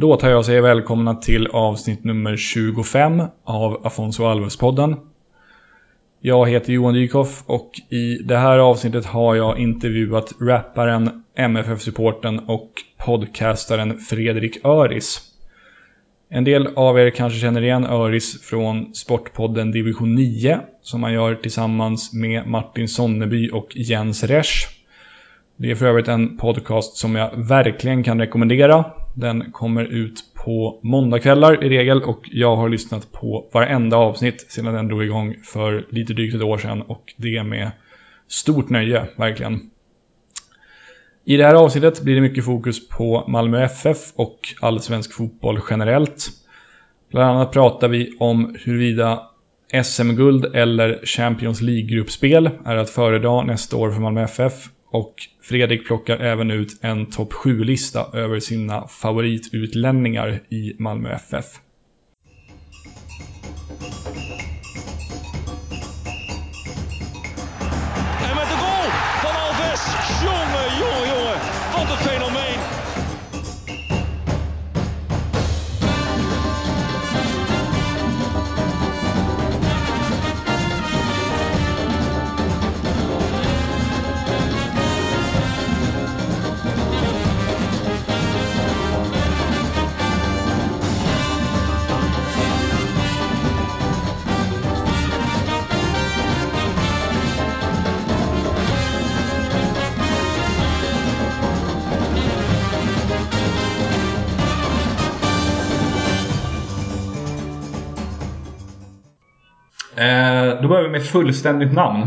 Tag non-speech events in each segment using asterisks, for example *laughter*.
Då tar jag och säger välkomna till avsnitt nummer 25 av Afonso Alves-podden. Jag heter Johan Dykhoff och i det här avsnittet har jag intervjuat rapparen, MFF-supporten och podcastaren Fredrik Öris. En del av er kanske känner igen Öris från Sportpodden Division 9 som han gör tillsammans med Martin Sonneby och Jens Resch. Det är för övrigt en podcast som jag verkligen kan rekommendera. Den kommer ut på måndagkvällar i regel och jag har lyssnat på varenda avsnitt sedan den drog igång för lite drygt ett år sedan och det med stort nöje, verkligen. I det här avsnittet blir det mycket fokus på Malmö FF och allsvensk fotboll generellt. Bland annat pratar vi om huruvida SM-guld eller Champions League-gruppspel är att föredra nästa år för Malmö FF och Fredrik plockar även ut en topp 7-lista över sina favoritutlänningar i Malmö FF. Vi med fullständigt namn.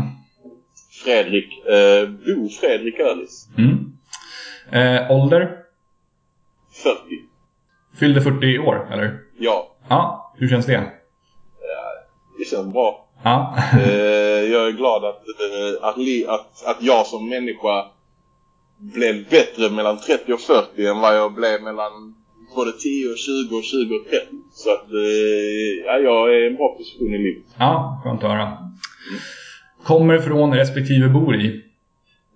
Fredrik, eh, Bo Fredrik Ölis. Mm. Eh, ålder? 40. Fyllde 40 i år, eller? Ja, Ja, hur känns det? det känns bra. Ja. Eh, jag är glad att, eh, att, att, att jag som människa blev bättre mellan 30 och 40 än vad jag blev mellan både 10 och 20 och 20 och 30. Så att eh, ja, jag är i en bra position i livet. ja, skönt att höra. Kommer från respektive bor i?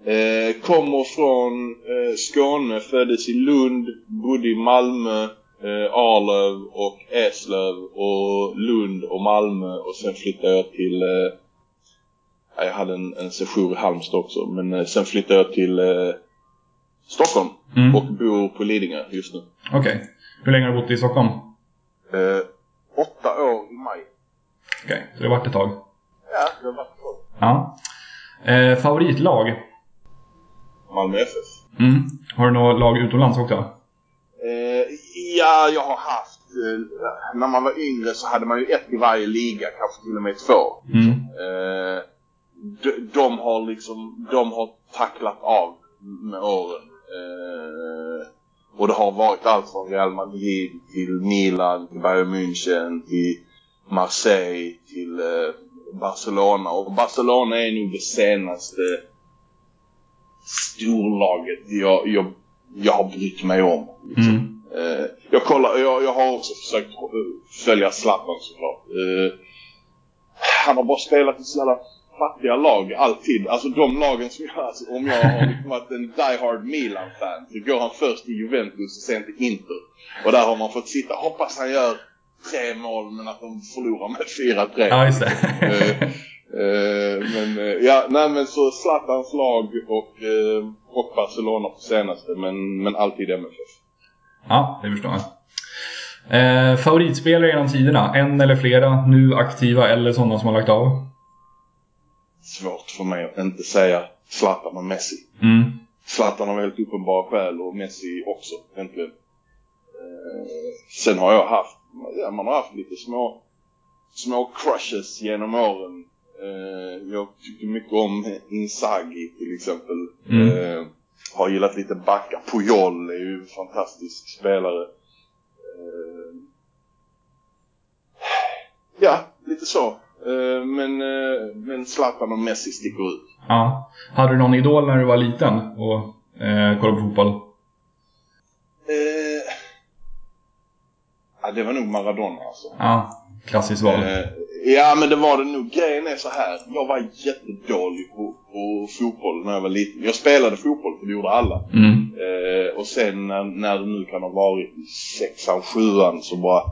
Eh, kommer från eh, Skåne, föddes i Lund, bodde i Malmö, eh, Arlöv och Eslöv och Lund och Malmö och sen flyttade jag till eh, ja, jag hade en, en session i Halmstad också men eh, sen flyttade jag till eh, Stockholm Mm. och bor på Lidingö just nu. Okej. Hur länge har du bott i Stockholm? Eh, åtta år i maj. Okej, så det har varit ett tag. Ja, det har varit bra. Ja. Eh, favoritlag? Malmö FF. Mm. Har du något lag utomlands också? Eh, ja, jag har haft... Eh, när man var yngre så hade man ju ett i varje liga, kanske till och med två. Mm. Eh, de, de har liksom, de har tacklat av med åren. Eh, och det har varit allt från Real Madrid till Milan, till Bayern München, till Marseille, till eh, Barcelona. Och Barcelona är nog det senaste storlaget jag, jag, jag har brytt mig om. Liksom. Mm. Eh, jag, kollar, jag, jag har också försökt följa Zlatan såklart. Eh, han har bara spelat i så jävla fattiga lag alltid. Alltså de lagen som jag, alltså, om jag har liksom varit en die-hard Milan-fan så går han först till Juventus och sen till Inter. Och där har man fått sitta, hoppas han gör tre mål men att de förlorar med 4-3. Ja, just det. Eh, eh, men eh, ja, nej men så Zlatans lag och, och Barcelona på senaste men, men alltid MFF. Ja, det förstår jag. Eh, favoritspelare genom tiderna? En eller flera? Nu aktiva eller sådana som har lagt av? Svårt för mig att inte säga Zlatan och Messi. Mm. Zlatan har väldigt uppenbara skäl och Messi också egentligen. Eh, sen har jag haft, ja, man har haft lite små, små crushes genom åren. Eh, jag tycker mycket om Inzaghi till exempel. Mm. Eh, har gillat lite backa. Puyol är ju en fantastisk spelare. Eh, ja, lite så. Eh, men, eh, men Zlatan och Messi sticker ut. Ja. Hade du någon idol när du var liten och eh, kollade på fotboll? Eh, Ja, det var nog Maradona alltså. Ja, klassiskt val. Eh, ja, men det var det nog. Grejen är så här. Jag var jättedålig på, på fotboll när jag var liten. Jag spelade fotboll, för det gjorde alla. Mm. Eh, och sen när, när det nu kan ha varit sexan, sjuan så bara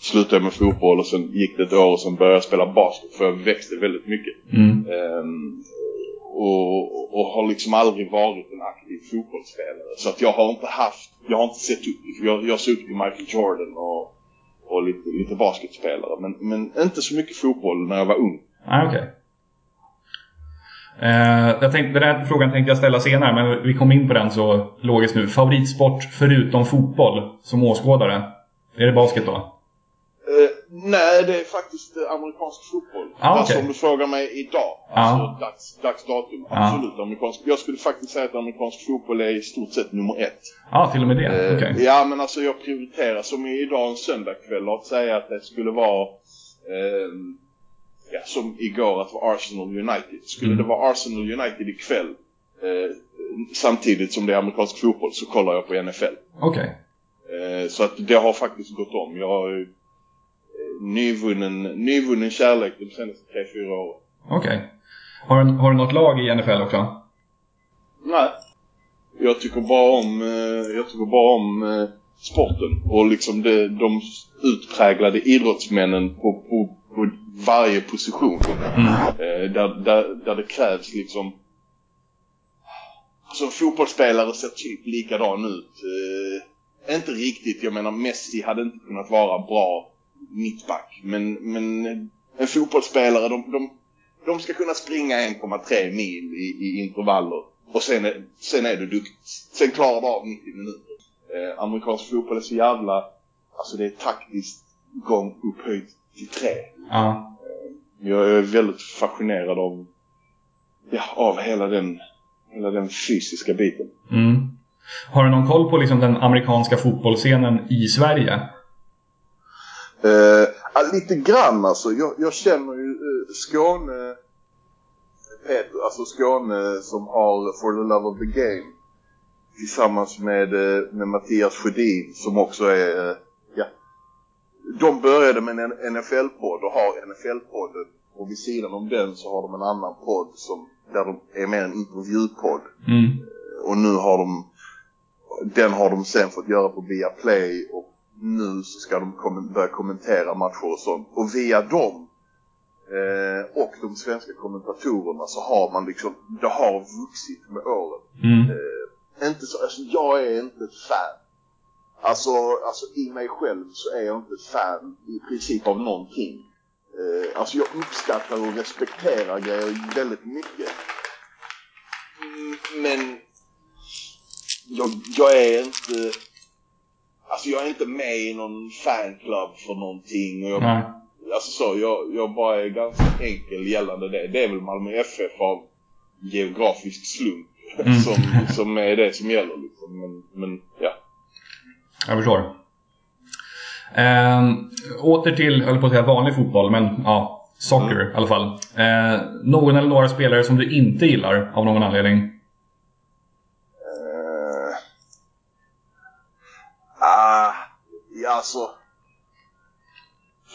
slutade jag med fotboll och sen gick det ett år och sen började jag spela basket för jag växte väldigt mycket. Mm. Ehm, och, och har liksom aldrig varit en aktiv fotbollsspelare. Så att jag har inte haft, jag har inte sett upp, jag, jag har sett upp till Michael Jordan och, och lite, lite basketspelare. Men, men inte så mycket fotboll när jag var ung. Nej, okej. Eh, jag tänkte, den här frågan tänkte jag ställa senare, men vi kom in på den så logiskt nu. Favoritsport förutom fotboll som åskådare? Är det basket då? Eh, nej, det är faktiskt eh, amerikansk fotboll. Ah, okej. Alltså om du frågar mig idag, Ah. alltså dags, dags datum, Ah. absolut amerikansk. Jag skulle faktiskt säga att amerikansk fotboll är i stort sett nummer ett. Ja, till och med det? Eh, Okej. Ja, men alltså jag prioriterar som idag en söndagkväll. Låt säga att det skulle vara ehm, ja, som igår att vara Arsenal United. Skulle Mm. det vara Arsenal United ikväll eh, samtidigt som det är amerikansk fotboll så kollar jag på NFL. Okej. Eh, så att det har faktiskt gått om. Jag nyvunnen, nyvunnen kärlek de senaste 3-4 åren. Okej. Har, du- har du något lag i NFL också? Nej. Jag tycker bara om, eh, jag tycker bara om eh, sporten och liksom det, de utpräglade idrottsmännen på, på, på varje position. Mm. Eh, där, där, där det krävs liksom Alltså fotbollsspelare ser typ likadan ut. Eh, inte riktigt, jag menar Messi hade inte kunnat vara bra mittback. Men, men en fotbollsspelare, de, de, de ska kunna springa 1,3 mil i, i intervaller. Och sen är, sen är du duktig. Sen klarar du av 90 minuter. Eh, amerikansk fotboll är så jävla... Alltså det är taktiskt gång upphöjt till tre. Ja. Jag är väldigt fascinerad av, ja, av hela den, hela den fysiska biten. Mm. Har du någon koll på liksom den amerikanska fotbollsscenen i Sverige? Eh, ja, lite grann alltså. Jag, jag känner ju eh, Skåne, Peter, alltså Skåne som har For the Love of the Game tillsammans med, eh, med Mattias Sjödin som också är, eh, ja. De började med en NFL-podd och har NFL-podden och vid sidan om den så har de en annan podd som, där de är mer en intervjupodd. Mm. Och nu har de den har de sen fått göra på Viaplay och nu ska de kom- börja kommentera matcher och sånt. Och via dem eh, och de svenska kommentatorerna så har man liksom, det har vuxit med åren. Mm. Eh, inte så, alltså jag är inte ett fan. Alltså, alltså i mig själv så är jag inte ett fan i princip av någonting. Eh, alltså jag uppskattar och respekterar grejer väldigt mycket. Mm, Men jag, jag är inte... Alltså jag är inte med i någon fanclub för någonting. Och jag, Nej. alltså så, jag, jag bara är ganska enkel gällande det. Det är väl Malmö FF av geografisk slump Mm. *laughs* som, som är det som gäller liksom. Men, men ja. Jag förstår. Ehm, åter till, jag på att säga vanlig fotboll, men ja, soccer i alla fall. Eh, någon eller några spelare som du inte gillar av någon anledning? Uh, ah, ja alltså.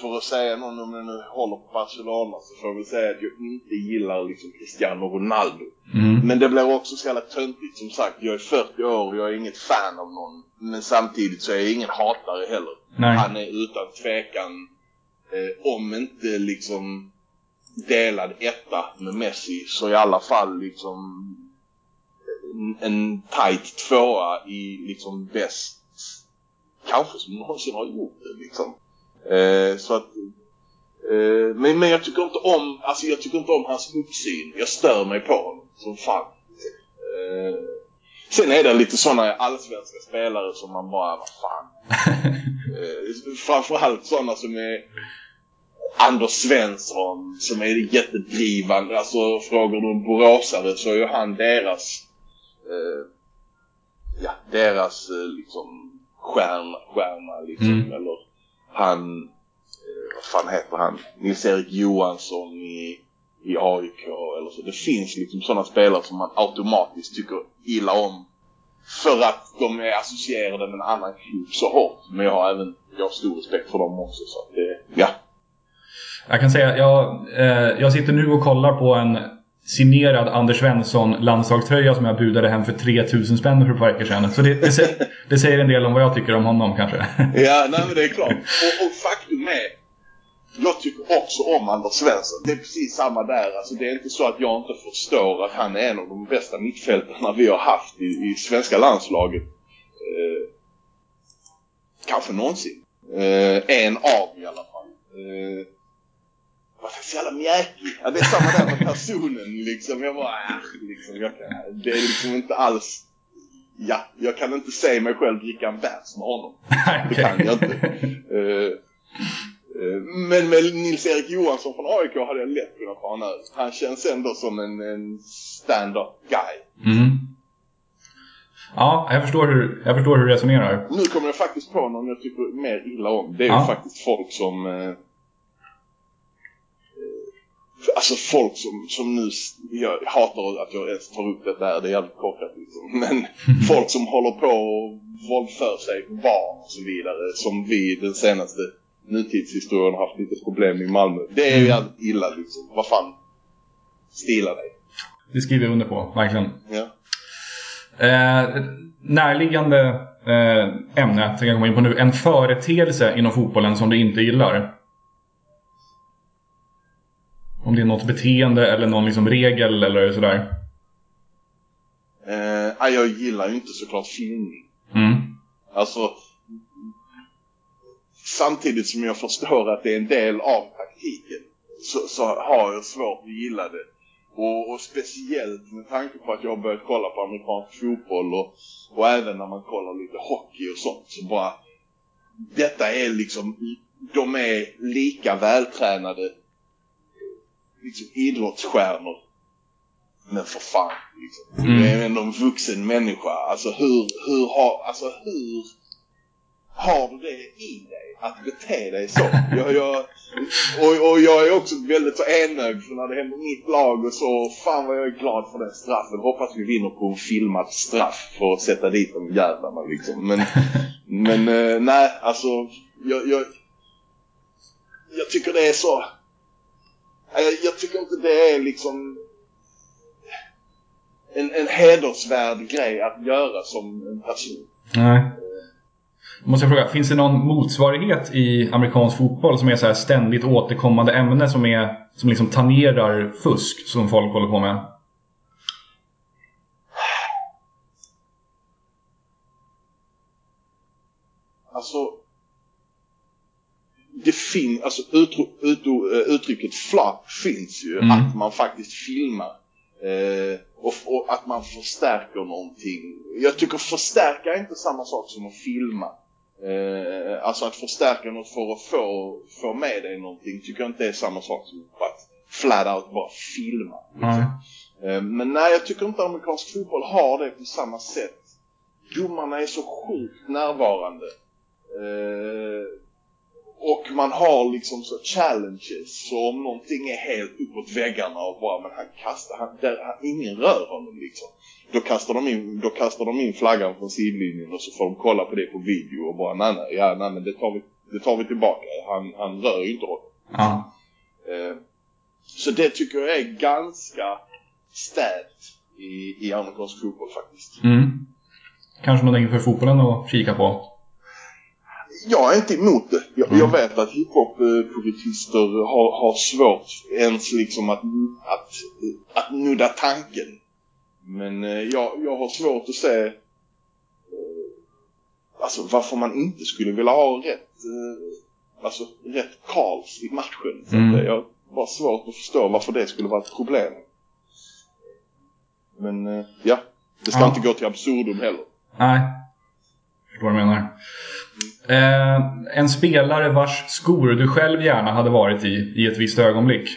För att säga någon om jag nu håller på Barcelona så får jag väl säga att jag inte gillar liksom Cristiano Ronaldo. Mm. Men det blir också så jävla töntigt som sagt. Jag är 40 år och jag är inget fan av någon. Men samtidigt så är jag ingen hatare heller. Nej. Han är utan tvekan, eh, om inte liksom delad etta med Messi så i alla fall liksom en, en tight tvåa i liksom bäst kanske som någonsin har gjort det liksom. Eh, så att eh, men, men jag tycker inte om alltså jag tycker inte om hans uppsyn. Jag stör mig på honom som fan. Eh, sen är det lite sådana allsvenska spelare som man bara, vad fan. Eh, framförallt sådana som är Anders Svensson som är jättedrivande. Alltså frågar du en boråsare så är ju han deras eh, ja, deras eh, liksom stjärna, stjärna liksom. Mm. Eller han, eh, vad fan heter han? Nils-Erik Johansson i, i AIK eller så. Det finns liksom sådana spelare som man automatiskt tycker illa om. för att de är associerade med en annan klubb så hårt. Men jag har även jag har stor respekt för dem också. Så att det, ja. Jag kan säga, jag, eh, jag sitter nu och kollar på en signerad Anders Svensson landslagströja som jag budade hem för 3000 spänn för ett par veckor sedan. Så det, det, det, säger en del om vad jag tycker om honom kanske. Ja, nej men det är klart. Och, och faktum är, jag tycker också om Anders Svensson. Det är precis samma där. Alltså det är inte så att jag inte förstår att han är en av de bästa mittfältarna vi har haft i, i svenska landslaget. Eh, kanske någonsin. Eh, en av i alla fall. Eh, varför är så jävla mjäkig? Ja, det är samma där med personen liksom. Jag bara, äh, liksom, jag kan, det är liksom inte alls... Ja, jag kan inte se mig själv dricka en bärs med honom. Det kan jag inte. Uh, uh, men med Nils-Erik Johansson från AIK hade jag lätt kunnat ta en öl. Han känns ändå som en, en stand-up guy. Mm. Ja, jag förstår, hur, jag förstår hur du resonerar. Nu kommer jag faktiskt på någon jag tycker mer illa om. Det är Ja. ju faktiskt folk som... Eh, Alltså folk som, som nu, jag hatar att jag ens tar upp det där, det är jävligt korkat liksom. Men *laughs* folk som håller på och våldför sig på barn och så vidare. Som vi den senaste nutidshistorien har haft lite problem i Malmö. Det är ju jävligt illa liksom. Vad fan. Stila dig. Det skriver jag under på, verkligen. Ja. Eh, närliggande eh, ämne, jag komma in på nu. En företeelse inom fotbollen som du inte gillar. Om det är något beteende eller någon liksom regel eller sådär. Eh, jag gillar ju inte såklart filmning. Mm. Alltså, samtidigt som jag förstår att det är en del av taktiken så, så har jag svårt att gilla det. Och, och speciellt med tanke på att jag har börjat kolla på amerikansk fotboll och, och även när man kollar lite hockey och sånt så bara detta är liksom, de är lika vältränade liksom idrottsstjärnor men för fan liksom. Mm. Du är ändå en vuxen människa. Alltså hur, hur har, alltså hur har du det i dig att bete dig så? Jag, jag, och, och jag är också väldigt så enögd för när det händer mitt lag och så, fan vad jag är glad för den straffen. Hoppas vi vinner på en filmad straff för att sätta dit de jävlarna liksom. Men, men eh, nej, alltså jag, jag, jag tycker det är så jag, tycker inte det är liksom en, en hedersvärd grej att göra som en person. Nej. Måste jag fråga, finns det någon motsvarighet i amerikansk fotboll som är så här ständigt återkommande ämne som, är, som liksom tangerar fusk som folk håller på med? Alltså, det finns, alltså utro, utro, eh, uttrycket flop finns ju, Mm. att man faktiskt filmar. Eh, och, och att man förstärker någonting. Jag tycker förstärka är inte samma sak som att filma. Eh, alltså att förstärka något för att få, få med dig någonting tycker jag inte är samma sak som att flat out bara filma. Nej. Eh, Men nej, jag tycker inte amerikansk fotboll har det på samma sätt. Domarna är så sjukt närvarande. Eh, och man har liksom så challenges. Så om någonting är helt uppåt väggarna och bara, men han kastar, han, där, han, ingen rör honom liksom. Då kastar, de in, då kastar de in flaggan från sidlinjen och så får de kolla på det på video och bara, nej nej, ja, nej men det tar vi, det tar vi tillbaka. Han, han rör ju inte honom. Ja. Eh, Så det tycker jag är ganska städat i, i amerikansk fotboll faktiskt. Mm. Kanske någonting för fotbollen att kika på. Jag är inte emot det. Jag, Mm. jag vet att hiphop-puritister har, har svårt ens liksom att, att, att nudda tanken. Men eh, jag, jag har svårt att se eh, alltså varför man inte skulle vilja ha rätt eh, alltså rätt calls i matchen. Så Mm. jag har svårt att förstå varför det skulle vara ett problem. Men ja, det ska Ja. inte gå till absurdum heller. Nej. Förstår vad du menar. Eh, en spelare vars skor du själv gärna hade varit i, i ett visst ögonblick.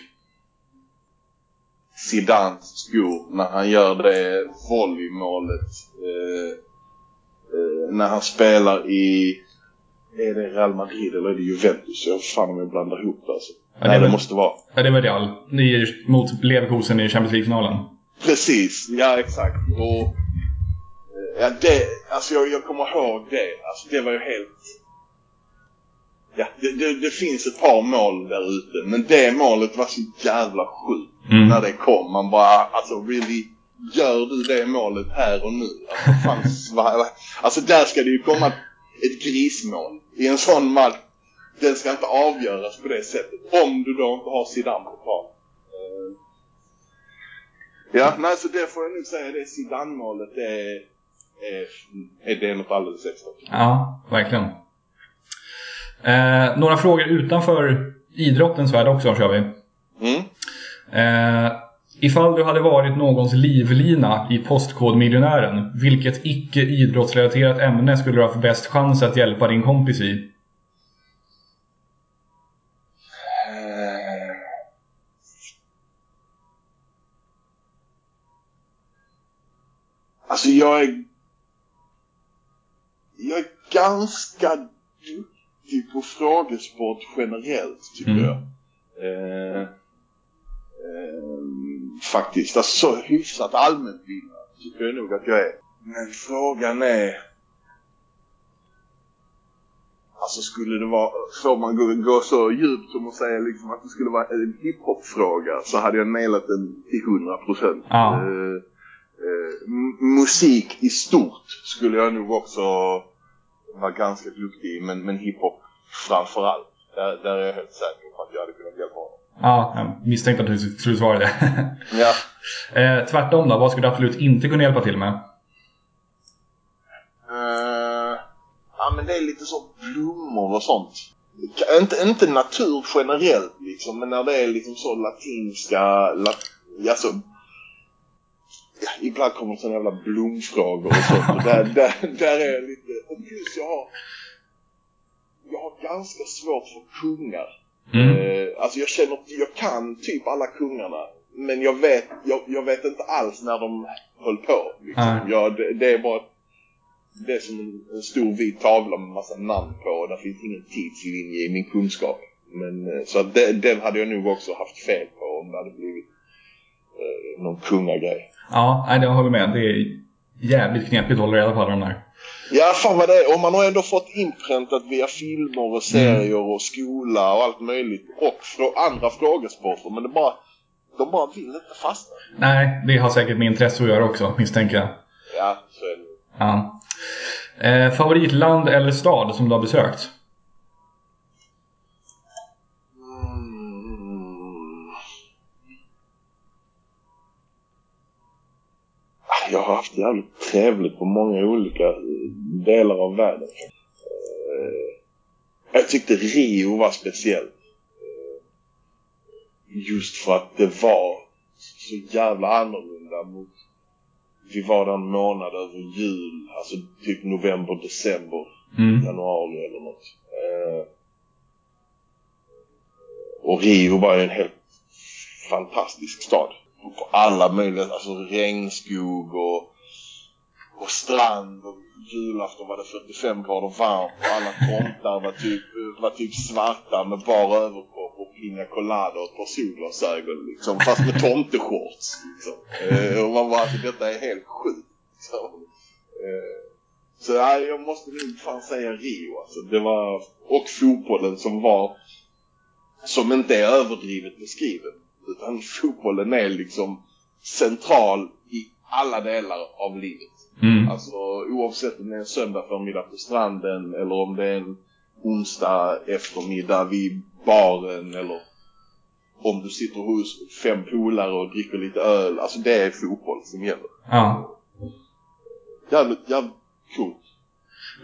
Zidans skor när han gör det volleymålet. Eh, eh, när han spelar i... Är det Real Madrid eller är det Juventus? Jag fan om jag blandar ihop det alltså. Ja, det Nej, det måste vara. Ja, det var Real. Ni är mot Leverkusen i Champions League-finalen. Precis, ja exakt. Och, Ja, det, alltså jag, jag kommer ihåg det. Alltså det var ju helt... Ja, det, det, det finns ett par mål där ute, men det målet var så jävla sjukt Mm. när det kom. Man bara, alltså really, gör du det målet här och nu? Alltså, fan, *laughs* sva- alltså där ska det ju komma ett grismål i en sån match. Den ska inte avgöras på det sättet, om du då inte har Zidane på plan. Eh, Ja, nej så det får jag nog säga, det Zidane-målet det är, är, är det något alldeles extra. Ja, verkligen. Eh, några frågor utanför idrottens värld också kör vi. Mm. Eh, ifall du hade varit någons livlina i Postkodmiljonären, vilket icke idrottsrelaterat ämne skulle du ha haft bäst chans att hjälpa din kompis i? Eh. Alltså jag är... Jag är ganska duktig på frågesport generellt tycker Mm. jag. Eh, eh, faktiskt. Alltså så hyfsat allmänbildad tycker jag nog att jag är. Men frågan är... Alltså skulle det vara, får man gå, gå så djupt som att säga liksom att det skulle vara en hiphop-fråga så hade jag nailat den till 100%. Ja. Eh, eh, musik i stort skulle jag nog också vara ganska duktig i, men, men hiphop framförallt. Där, där är jag helt säker på att jag hade kunnat hjälpa honom. Ja, jag misstänkte att du skulle svara det. *laughs* Ja. eh, tvärtom då, vad skulle du absolut inte kunna hjälpa till med? Eh, ja men det är lite så blommor och sånt. Inte, inte natur generellt liksom, men när det är liksom så latinska, lat, alltså, ibland kommer såna jävla blomfrågor och sånt och där, där, där är jag lite, och plus jag har, jag har ganska svårt för kungar. Mm. Eh, alltså jag känner, jag kan typ alla kungarna. Men jag vet, jag, jag vet inte alls när de höll på. Liksom. Nej. Jag, det, det är bara det är som en, en stor vit tavla med massa namn på och där finns ingen tidslinje i min kunskap. Men, eh, så att det, den hade jag nog också haft fel på om det hade blivit någon kungagrej. Ja, nej, jag håller med. Det är jävligt knepigt att hålla reda på alla de där. Ja, fan vad det är. Och man har ändå fått inpräntat via filmer och serier och skola och allt möjligt. Och frå andra frågesporter. Men det bara, de bara vill inte fastna. Nej, det har säkert med intresse att göra också, misstänker jag. Ja, så är det. Ja. Eh, favoritland eller stad som du har besökt? Jävligt trevligt på många olika delar av världen. Eh, Jag tyckte Rio var speciellt. Eh, Just för att det var så jävla annorlunda mot... Vi var där en månad över jul, alltså typ november, december Mm. januari eller något. Eh, och Rio var ju en helt fantastisk stad. På alla möjliga, alltså regnskog och, och strand och julafton var det 45 grader varmt och alla tomtar var typ, var typ svarta med bara överkropp och pina colada och ett par solglasögon liksom. Fast med tomteshorts liksom. Eh, och man bara, alltså detta är helt sjukt. Så, eh, så ja, jag måste nog fan säga Rio alltså. Det var, och fotbollen som var, som inte är överdrivet beskriven. Utan fotbollen är liksom central i alla delar av livet. Mm. Alltså oavsett om det är en söndag förmiddag på stranden eller om det är en onsdag eftermiddag vid baren eller om du sitter hos fem polare och dricker lite öl. Alltså det är fotboll som gäller. Ja. Jävligt, jävligt coolt.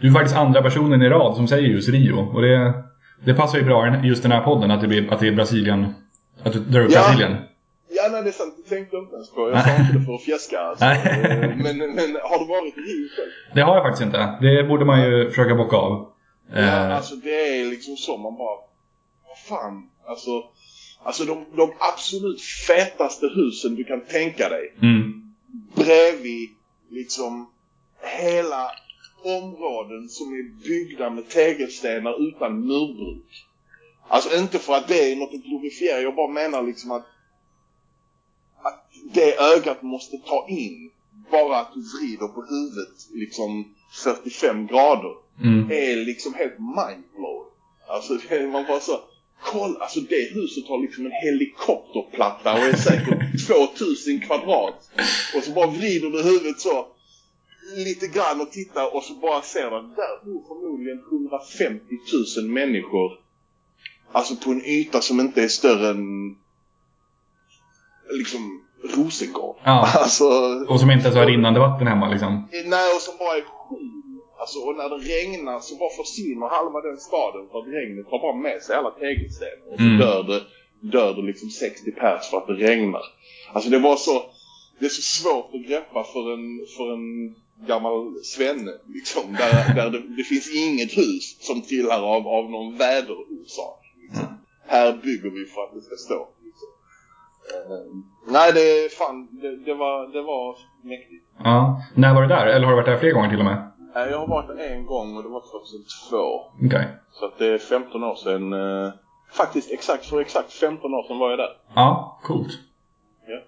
Du är faktiskt andra personen i rad som säger just Rio. Och det, det passar ju bra i just den här podden att det, blir, att det är Brasilien. Att du drar upp Ja. Brasilien. Ja, nej det är sant. Det tänkte jag inte ens på. Jag sa inte det för att fjäska alltså. Eh, men, men har du varit i Rio själv? Det har jag faktiskt inte. Det borde man ju försöka bocka av. Ja, Eh, alltså det är liksom så man bara... Vad fan? Alltså, alltså de, de absolut fetaste husen du kan tänka dig. mm. Bredvid liksom hela områden som är byggda med tegelstenar utan murbruk. Alltså inte för att det är något att glorifiera. Jag bara menar liksom att det ögat måste ta in bara att du vrider på huvudet liksom 45 grader Mm. är liksom helt mindblowing. Alltså det, man bara så, kolla, alltså det huset har liksom en helikopterplatta och är säkert *laughs* 2000 kvadrat. Och så bara vrider du huvudet så lite grann och tittar och så bara ser du att där bor förmodligen 150 000 människor. Alltså på en yta som inte är större än liksom Rosengård. Ja. *laughs* Alltså, Och som inte ens har rinnande vatten hemma liksom. Nej, och som bara är. Alltså, och när det regnar så bara försvinner halva den staden för att regnet tar bara med sig alla tegelstenar. Och så Mm. dör, det, dör det liksom 60 pers för att det regnar. Alltså det var så... Det är så svårt att greppa för en, för en gammal svenne liksom. Där, där det, det finns inget hus som trillar av, av någon väderorsak. Liksom. Här bygger vi för att det ska stå. Eh, nej, det, fan, det, det, var, det var mäktigt. Ja. När var du där? Eller har du varit där fler gånger till och med? Nej, Jag har varit där en gång och det var 2002. Okej. Så att det är 15 år sedan. eh, faktiskt exakt för exakt 15 år sedan var jag där. Ja, coolt. Ja.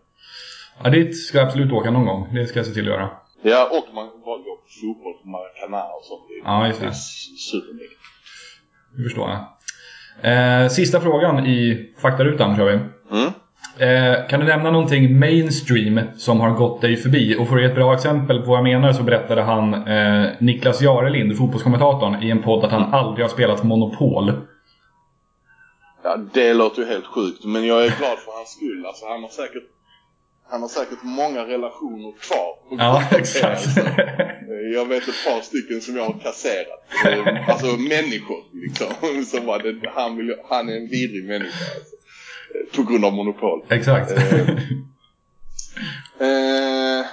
Ja, dit ska jag absolut åka någon gång. Det ska jag se till att göra. Ja, och man bara går på fotboll på Maracana och sånt. Det är- Ja, just Det det. s- supermäktigt. Det förstår jag. Eh, sista frågan i faktarutan kör vi. Mm. Eh, kan du nämna någonting mainstream som har gått dig förbi? Och för att ge ett bra exempel på vad jag menar så berättade han eh, Niklas Jarelind, fotbollskommentatorn, i en podd att han aldrig har spelat Monopol. Ja, det låter ju helt sjukt. Men jag är glad för hans skull. Alltså, han har säkert han har säkert många relationer kvar. på Ja, *laughs* exakt. Eh, Jag vet ett par stycken som jag har kasserat. Eh, Alltså människor liksom. *laughs* Som bara, han, vill, han är en vidrig människa. Alltså. På grund av monopol. exakt. Eh, Eh,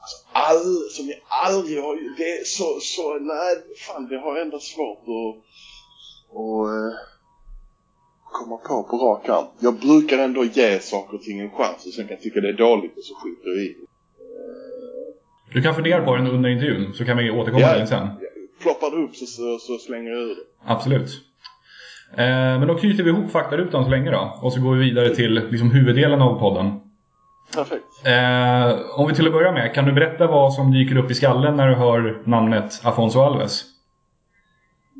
alltså, all, som jag aldrig har det är så, så, nej, fan det har jag ändå svårt att, att eh, komma på på rak arm. Jag brukar ändå ge saker och ting en chans och sen kan jag tycka det är dåligt och så skiter jag i. Du kan fundera på den under intervjun så kan vi återkomma till den sen. Ploppar det upp så, så, så slänger jag ur det. Absolut. Eh, men då knyter vi ihop faktarutan så länge då. Och så går vi vidare till liksom, huvuddelen av podden. Perfekt. Eh, om vi till att börja med, kan du berätta vad som dyker upp i skallen när du hör namnet Afonso Alves?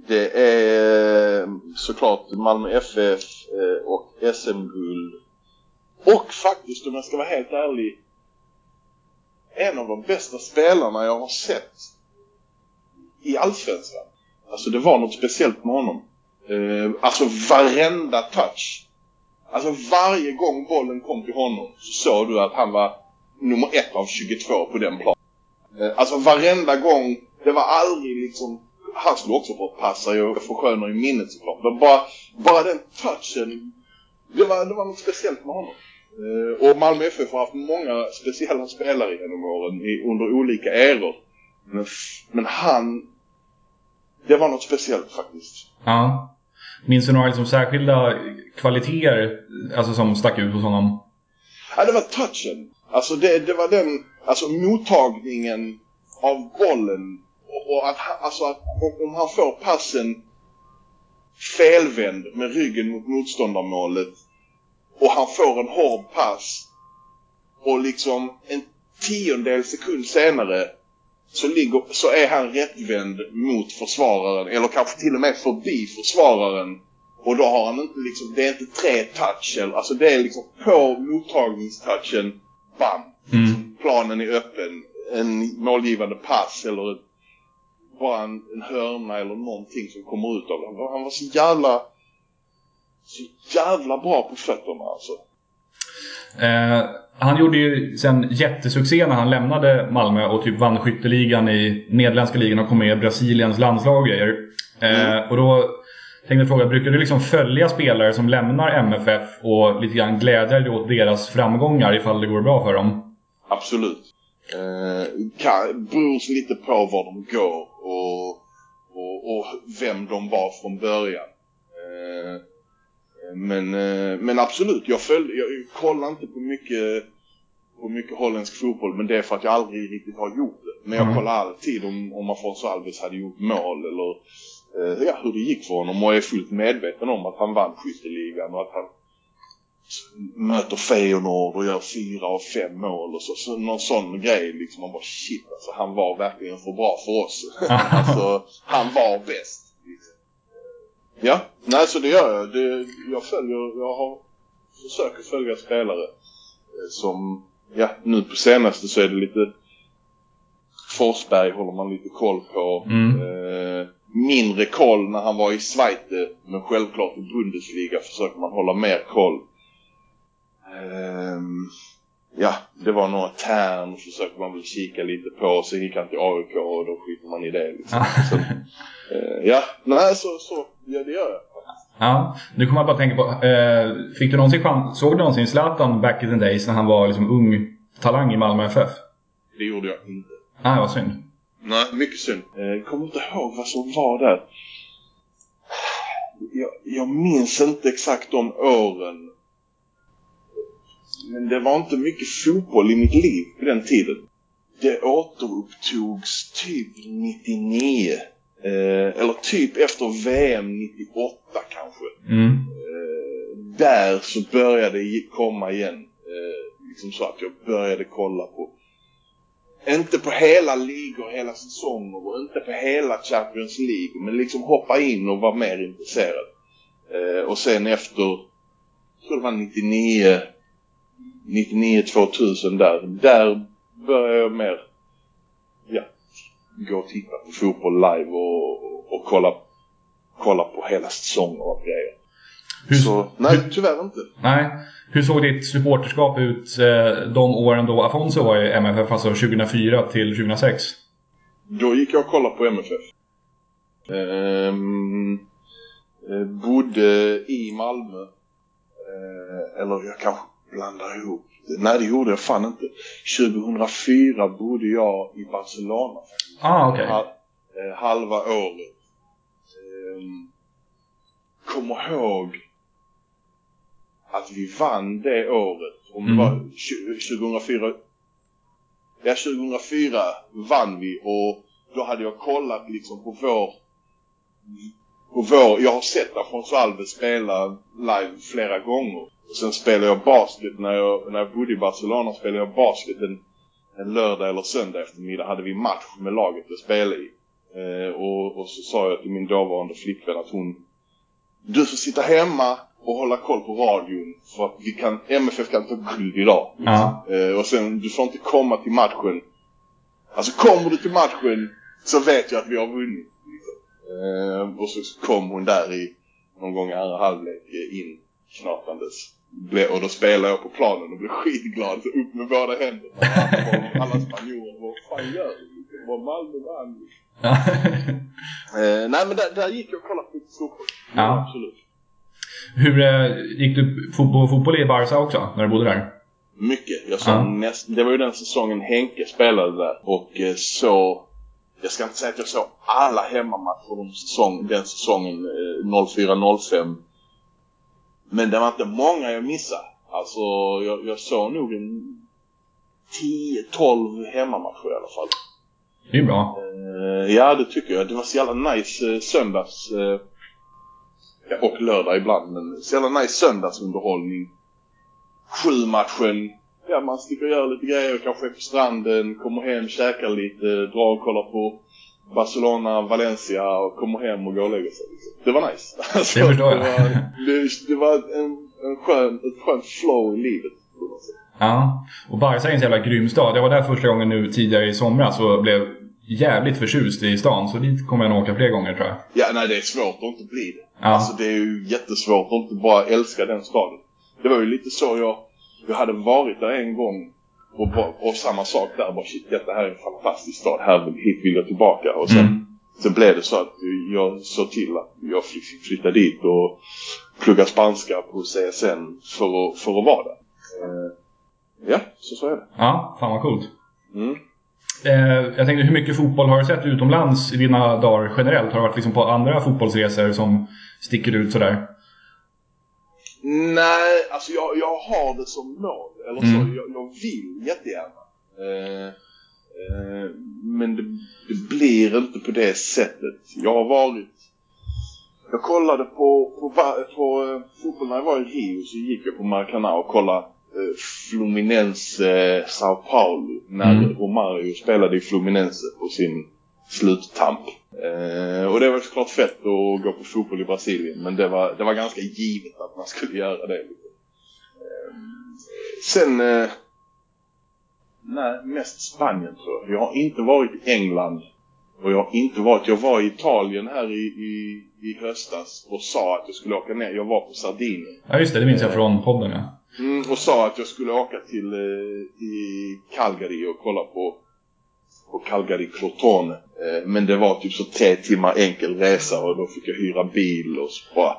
Det är såklart Malmö FF eh, och SM-guld. Och faktiskt, om jag ska vara helt ärlig, en av de bästa spelarna jag har sett i Allsvenskan. Alltså det var något speciellt med honom. Eh, alltså varenda touch. Alltså varje gång bollen kom till honom så såg du att han var nummer ett av 22 på den planen. Eh, Alltså varenda gång, det var aldrig liksom han skulle också få passa och försköna i minnet såklart. Men bara, bara den touchen, det var, det var något speciellt med honom. Eh, och Malmö FF har haft många speciella spelare genom åren under olika eror. Men, men han, det var något speciellt faktiskt. Ja. Minns du några liksom, särskilda kvaliteter alltså, som stack ut hos honom? Ja, det var touchen. Alltså det, det var den, alltså mottagningen av bollen. Och, och att, alltså att om, om han får passen felvänd med ryggen mot motståndarmålet och han får en hård pass och liksom en tiondel sekund senare så, ligger, så är han rättvänd mot försvararen eller kanske till och med förbi försvararen och då har han inte liksom, det är inte tre touch eller, alltså det är liksom på mottagningstouchen, bam! Mm. Planen är öppen, en målgivande pass eller bara en, en hörna eller någonting som kommer ut av det. Han var så jävla, så jävla bra på fötterna alltså. Eh, han gjorde ju sen jättesuccé när han lämnade Malmö och typ vann skytteligan i nederländska ligan och kom med i Brasiliens landslag och grejer. Eh, och då tänkte jag fråga, brukar du liksom följa spelare som lämnar MFF och lite grann glädja dig åt deras framgångar ifall det går bra för dem? Absolut. Eh, kan, beror lite på var de går och, och, och vem de var från början. Eh, men, eh, men absolut, jag, följ, jag kollar inte på mycket, på mycket holländsk fotboll men det är för att jag aldrig riktigt har gjort det. Men jag Mm. kollar alltid om, om Afonso Alves hade gjort mål eller eh, ja, hur det gick för honom och är fullt medveten om att han vann skytteligan och att han möter Feyenoord och gör fyra av fem mål och så, så någon sån grej liksom man bara shit alltså han var verkligen för bra för oss *laughs* *laughs* alltså han var bäst. Ja, nej så det gör jag det, jag följer, jag har försöker följa spelare eh, som, ja nu på senaste så är det lite Forsberg håller man lite koll på Mm. eh, mindre koll när han var i Schweiz men självklart i Bundesliga försöker man hålla mer koll Ehm, ja, det var några tärn försökte man väl kika lite på. Sen gick han till AIK och då skiter man i det liksom. Sen, eh, ja, nej så, så, ja det gör jag. Ja, nu kommer jag bara tänka på, eh, fick du någonsin chans, såg du någonsin Zlatan back in the days när han var liksom ung talang i Malmö FF? Det gjorde jag inte. Nej, vad synd. Nej, mycket synd. Eh, kommer inte ihåg vad som var där. Jag, jag minns inte exakt de åren. Men det var inte mycket fotboll i mitt liv på den tiden. Det återupptogs typ 99. Eh, eller typ efter VM 98 kanske. Mm. Eh, där så började det komma igen. Eh, liksom så att jag började kolla på inte på hela ligor, hela säsonger och inte på hela Champions League men liksom hoppa in och vara mer intresserad. Eh, och sen efter, jag tror det var 99, 99 2000 där, där började jag mer, ja, gå och titta på fotboll live och, och, och kolla, kolla på hela säsonger och grejer. Hur, Så nej, tyvärr inte. nej. Hur såg ditt supporterskap ut eh, de åren då Afonso var i MFF, alltså 2004 till 2006? Då gick jag och kollade på MFF. Ehm, eh, bodde i Malmö. Eh, eller jag kanske blandar ihop. Nej, det gjorde jag fan inte. 2004 bodde jag i Barcelona. Ah, okej. Ha, eh, halva året. Ehm, kommer ihåg att vi vann det året. Om Mm. det var tju- 2004. Ja, 2004 vann vi och då hade jag kollat liksom på vår på vår, jag har sett Afonso Alves spela live flera gånger. Och sen spelade jag basket när jag, när jag bodde i Barcelona spelade jag basket en, en lördag eller söndag eftermiddag hade vi match med laget att spela i. Eh, och, och så sa jag till min dåvarande flickvän att hon Du får sitta hemma och hålla koll på radion för att vi kan, MFF kan ta guld idag. Ja. Eh, och sen, du får inte komma till matchen. Alltså kommer du till matchen så vet jag att vi har vunnit. Eh, och så kom hon där i någon gång i andra halvlek eh, in knatandes. Och då spelade jag på planen och blev skitglad. Så upp med båda händerna. Alla, *laughs* alla spanjorer, vad fan gör du? Vad Malmö vann. *laughs* Eh, nej men där, där gick jag och kollade på lite fotboll. Ja. Absolut. Hur eh, gick du på fotboll i Barca också, när du bodde där? Mycket. Jag såg Ja. näst, det var ju den säsongen Henke spelade där. Och eh, så... Jag ska inte säga att jag såg alla hemmamatcher den, säsong, den säsongen eh, 04-05. Men det var inte många jag missade. Alltså jag, jag såg nog en 10-12 hemmamatcher i alla fall. Det är bra. Eh, ja, det tycker jag. Det var så jävla nice eh, söndags... Ja, och lördag ibland, men så jävla nice söndagsunderhållning. Sju matchen. Ja, man sticker och gör lite grejer, kanske är på stranden, kommer hem, käkar lite, drar och kollar på Barcelona, Valencia och kommer hem och går och lägger sig. Liksom. Det var nice. *laughs* Alltså, Det förstår jag. Det var, det, det var en, en skön, ett skönt flow i livet. på något sätt. Ja. Och Barca är en så jävla grym stad. Jag var där första gången nu tidigare i somras och blev jävligt förtjust i stan. Så dit kommer jag nog åka fler gånger tror jag. Ja, nej det är svårt att inte bli det. Ja. Alltså det är ju jättesvårt att inte bara älska den staden. Det var ju lite så jag, jag hade varit där en gång och, och samma sak där. Bara shit, detta här är en fantastisk stad. Här hit vill jag tillbaka. Och sen, Mm. sen blev det så att jag såg till att jag fick flytta dit och plugga spanska på CSN för att, för att vara där. Eh, ja, så så är det. Ja, fan vad coolt. Mm. Eh, jag tänkte, hur mycket fotboll har du sett utomlands i dina dagar generellt? Har du varit liksom på andra fotbollsresor som sticker ut sådär? Nej, alltså jag, jag har det som mål. Eller så, Mm. jag, jag vill jättegärna. Eh, eh, men det, det blir inte på det sättet. Jag har varit Jag kollade på, på, på, på eh, fotboll när jag var i Rio så gick jag på Maracanã och kollade eh, Fluminense eh, Sao Paulo när Mm. Romario spelade i Fluminense på sin sluttamp. Eh, och det var såklart fett att gå på fotboll i Brasilien men det var, det var ganska givet att man skulle göra det. Eh, sen eh, nej, mest Spanien tror jag. Jag har inte varit i England och jag har inte varit, jag var i Italien här i, i, i höstas och sa att jag skulle åka ner. Jag var på Sardinien. Ja, just det. Det minns jag från podden, ja. Mm, och sa att jag skulle åka till eh, i Calgary och kolla på, på Calgary Crotone. Eh, men det var typ så tre timmar enkel resa och då fick jag hyra bil och så bara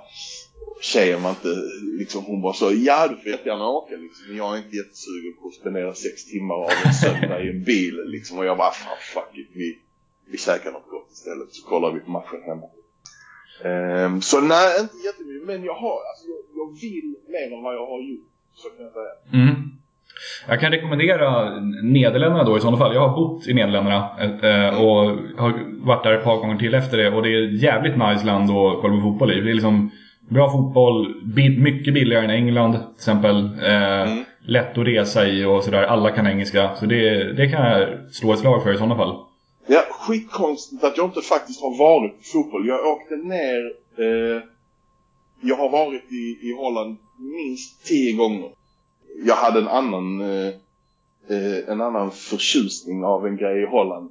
tjejen var inte liksom hon bara så ja du får jättegärna åka liksom. Men jag är inte jättesugen på att spendera sex timmar av en söndag i en bil liksom. Och jag bara fan fuck it. Vi, vi käkar något gott istället så kollar vi på matchen hemma. Um, så nej, inte jättemycket. Men jag har, alltså jag, jag vill mer än vad jag har gjort. Så kan jag säga. Mm. Jag kan rekommendera Nederländerna då i sådana fall. Jag har bott i Nederländerna eh, och har varit där ett par gånger till efter det. Och det är ett jävligt nice land att kolla på fotboll i. Det är liksom bra fotboll, mycket billigare än England till exempel. Eh, Mm. Lätt att resa i och sådär. Alla kan engelska. Så det, det kan jag slå ett slag för i sådana fall. Ja, skitkonstigt att jag inte faktiskt har varit på fotboll. Jag åkte ner... Eh, jag har varit i, i Holland minst tio gånger. Jag hade en annan... Eh, eh, en annan förtjusning av en grej i Holland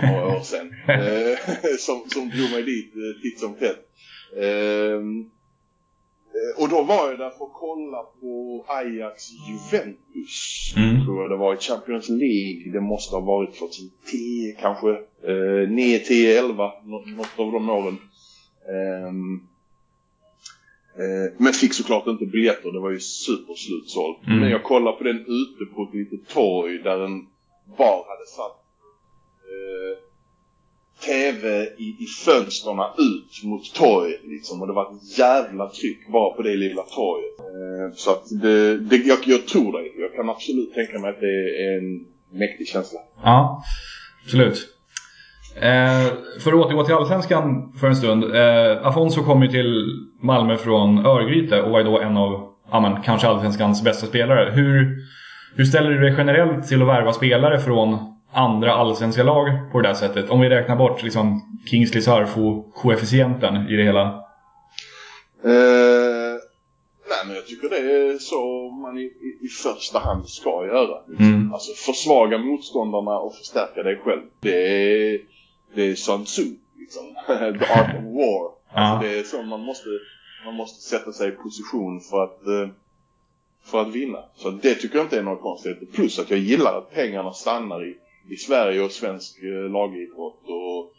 för några år sedan. *laughs* Eh, *laughs* som, som drog mig dit eh, titt som tätt. Ehm, eh, och då var jag där för att kolla på Ajax Juventus. Mm. Tror jag det var i Champions League. Det måste ha varit 2010 kanske. Eh, 9, 10, 11. Något, något av de åren. Eh, men fick såklart inte biljetter. Det var ju superslutsålt. Mm. Men jag kollade på den ute på ett litet torg där en bar hade satt eh, TV i, i fönsterna ut mot torget liksom. Och det var ett jävla tryck bara på det lilla torget. Eh, så att det, det, jag, jag tror dig. Jag kan absolut tänka mig att det är en mäktig känsla. Ja, absolut. Eh, för att återgå till Allsvenskan för en stund. Eh, Afonso kom ju till Malmö från Örgryte och var ju då en av, ja men, kanske Allsvenskans bästa spelare. Hur, hur ställer du dig generellt till att värva spelare från andra allsvenska lag på det där sättet? Om vi räknar bort liksom Kingsley Sarfo-koefficienten i det hela. Eh, nej men jag tycker det är så man i, i, i första hand ska göra. Liksom. Mm. Alltså försvaga motståndarna och förstärka dig själv. Det är, det är Sun Tzu. Liksom. *laughs* The Art of War. Alltså, det är så man måste, man måste sätta sig i position för att, eh, för att vinna. Så det tycker jag inte är något konstigt. Plus att jag gillar att pengarna stannar i, i Sverige och svensk eh, lagidrott. Och,